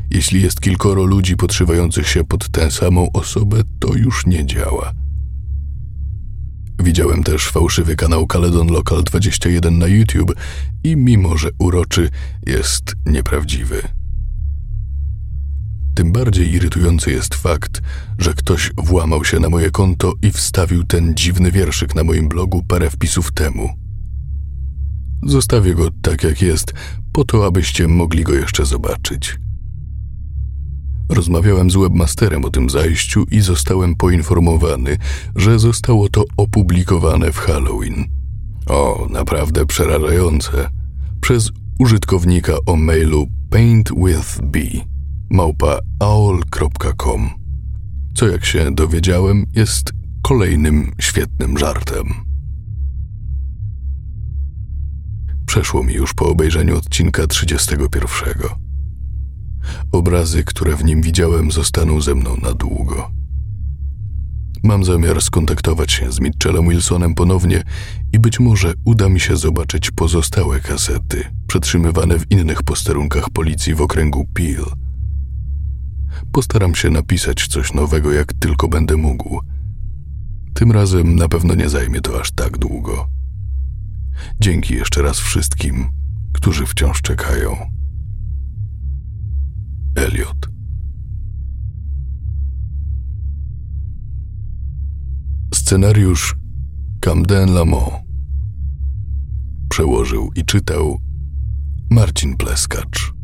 Jeśli jest kilkoro ludzi podszywających się pod tę samą osobę, to już nie działa. Widziałem też fałszywy kanał Caledon Local 21 na YouTube i mimo, że uroczy, jest nieprawdziwy. Tym bardziej irytujący jest fakt, że ktoś włamał się na moje konto i wstawił ten dziwny wierszyk na moim blogu parę wpisów temu. Zostawię go tak jak jest, po to, abyście mogli go jeszcze zobaczyć. Rozmawiałem z webmasterem o tym zajściu i zostałem poinformowany, że zostało to opublikowane w Halloween. O, naprawdę przerażające. Przez użytkownika o mailu paintwithb małpa aol.com co jak się dowiedziałem jest kolejnym świetnym żartem. Przeszło mi już po obejrzeniu odcinka 31. Obrazy, które w nim widziałem, zostaną ze mną na długo. Mam zamiar skontaktować się z Mitchellem Wilsonem ponownie i być może uda mi się zobaczyć pozostałe kasety przetrzymywane w innych posterunkach policji w okręgu Peel. Postaram się napisać coś nowego, jak tylko będę mógł. Tym razem na pewno nie zajmie to aż tak długo. Dzięki jeszcze raz wszystkim, którzy wciąż czekają. Elliot. Scenariusz Camden Lamont przełożył i czytał Marcin Pleskacz.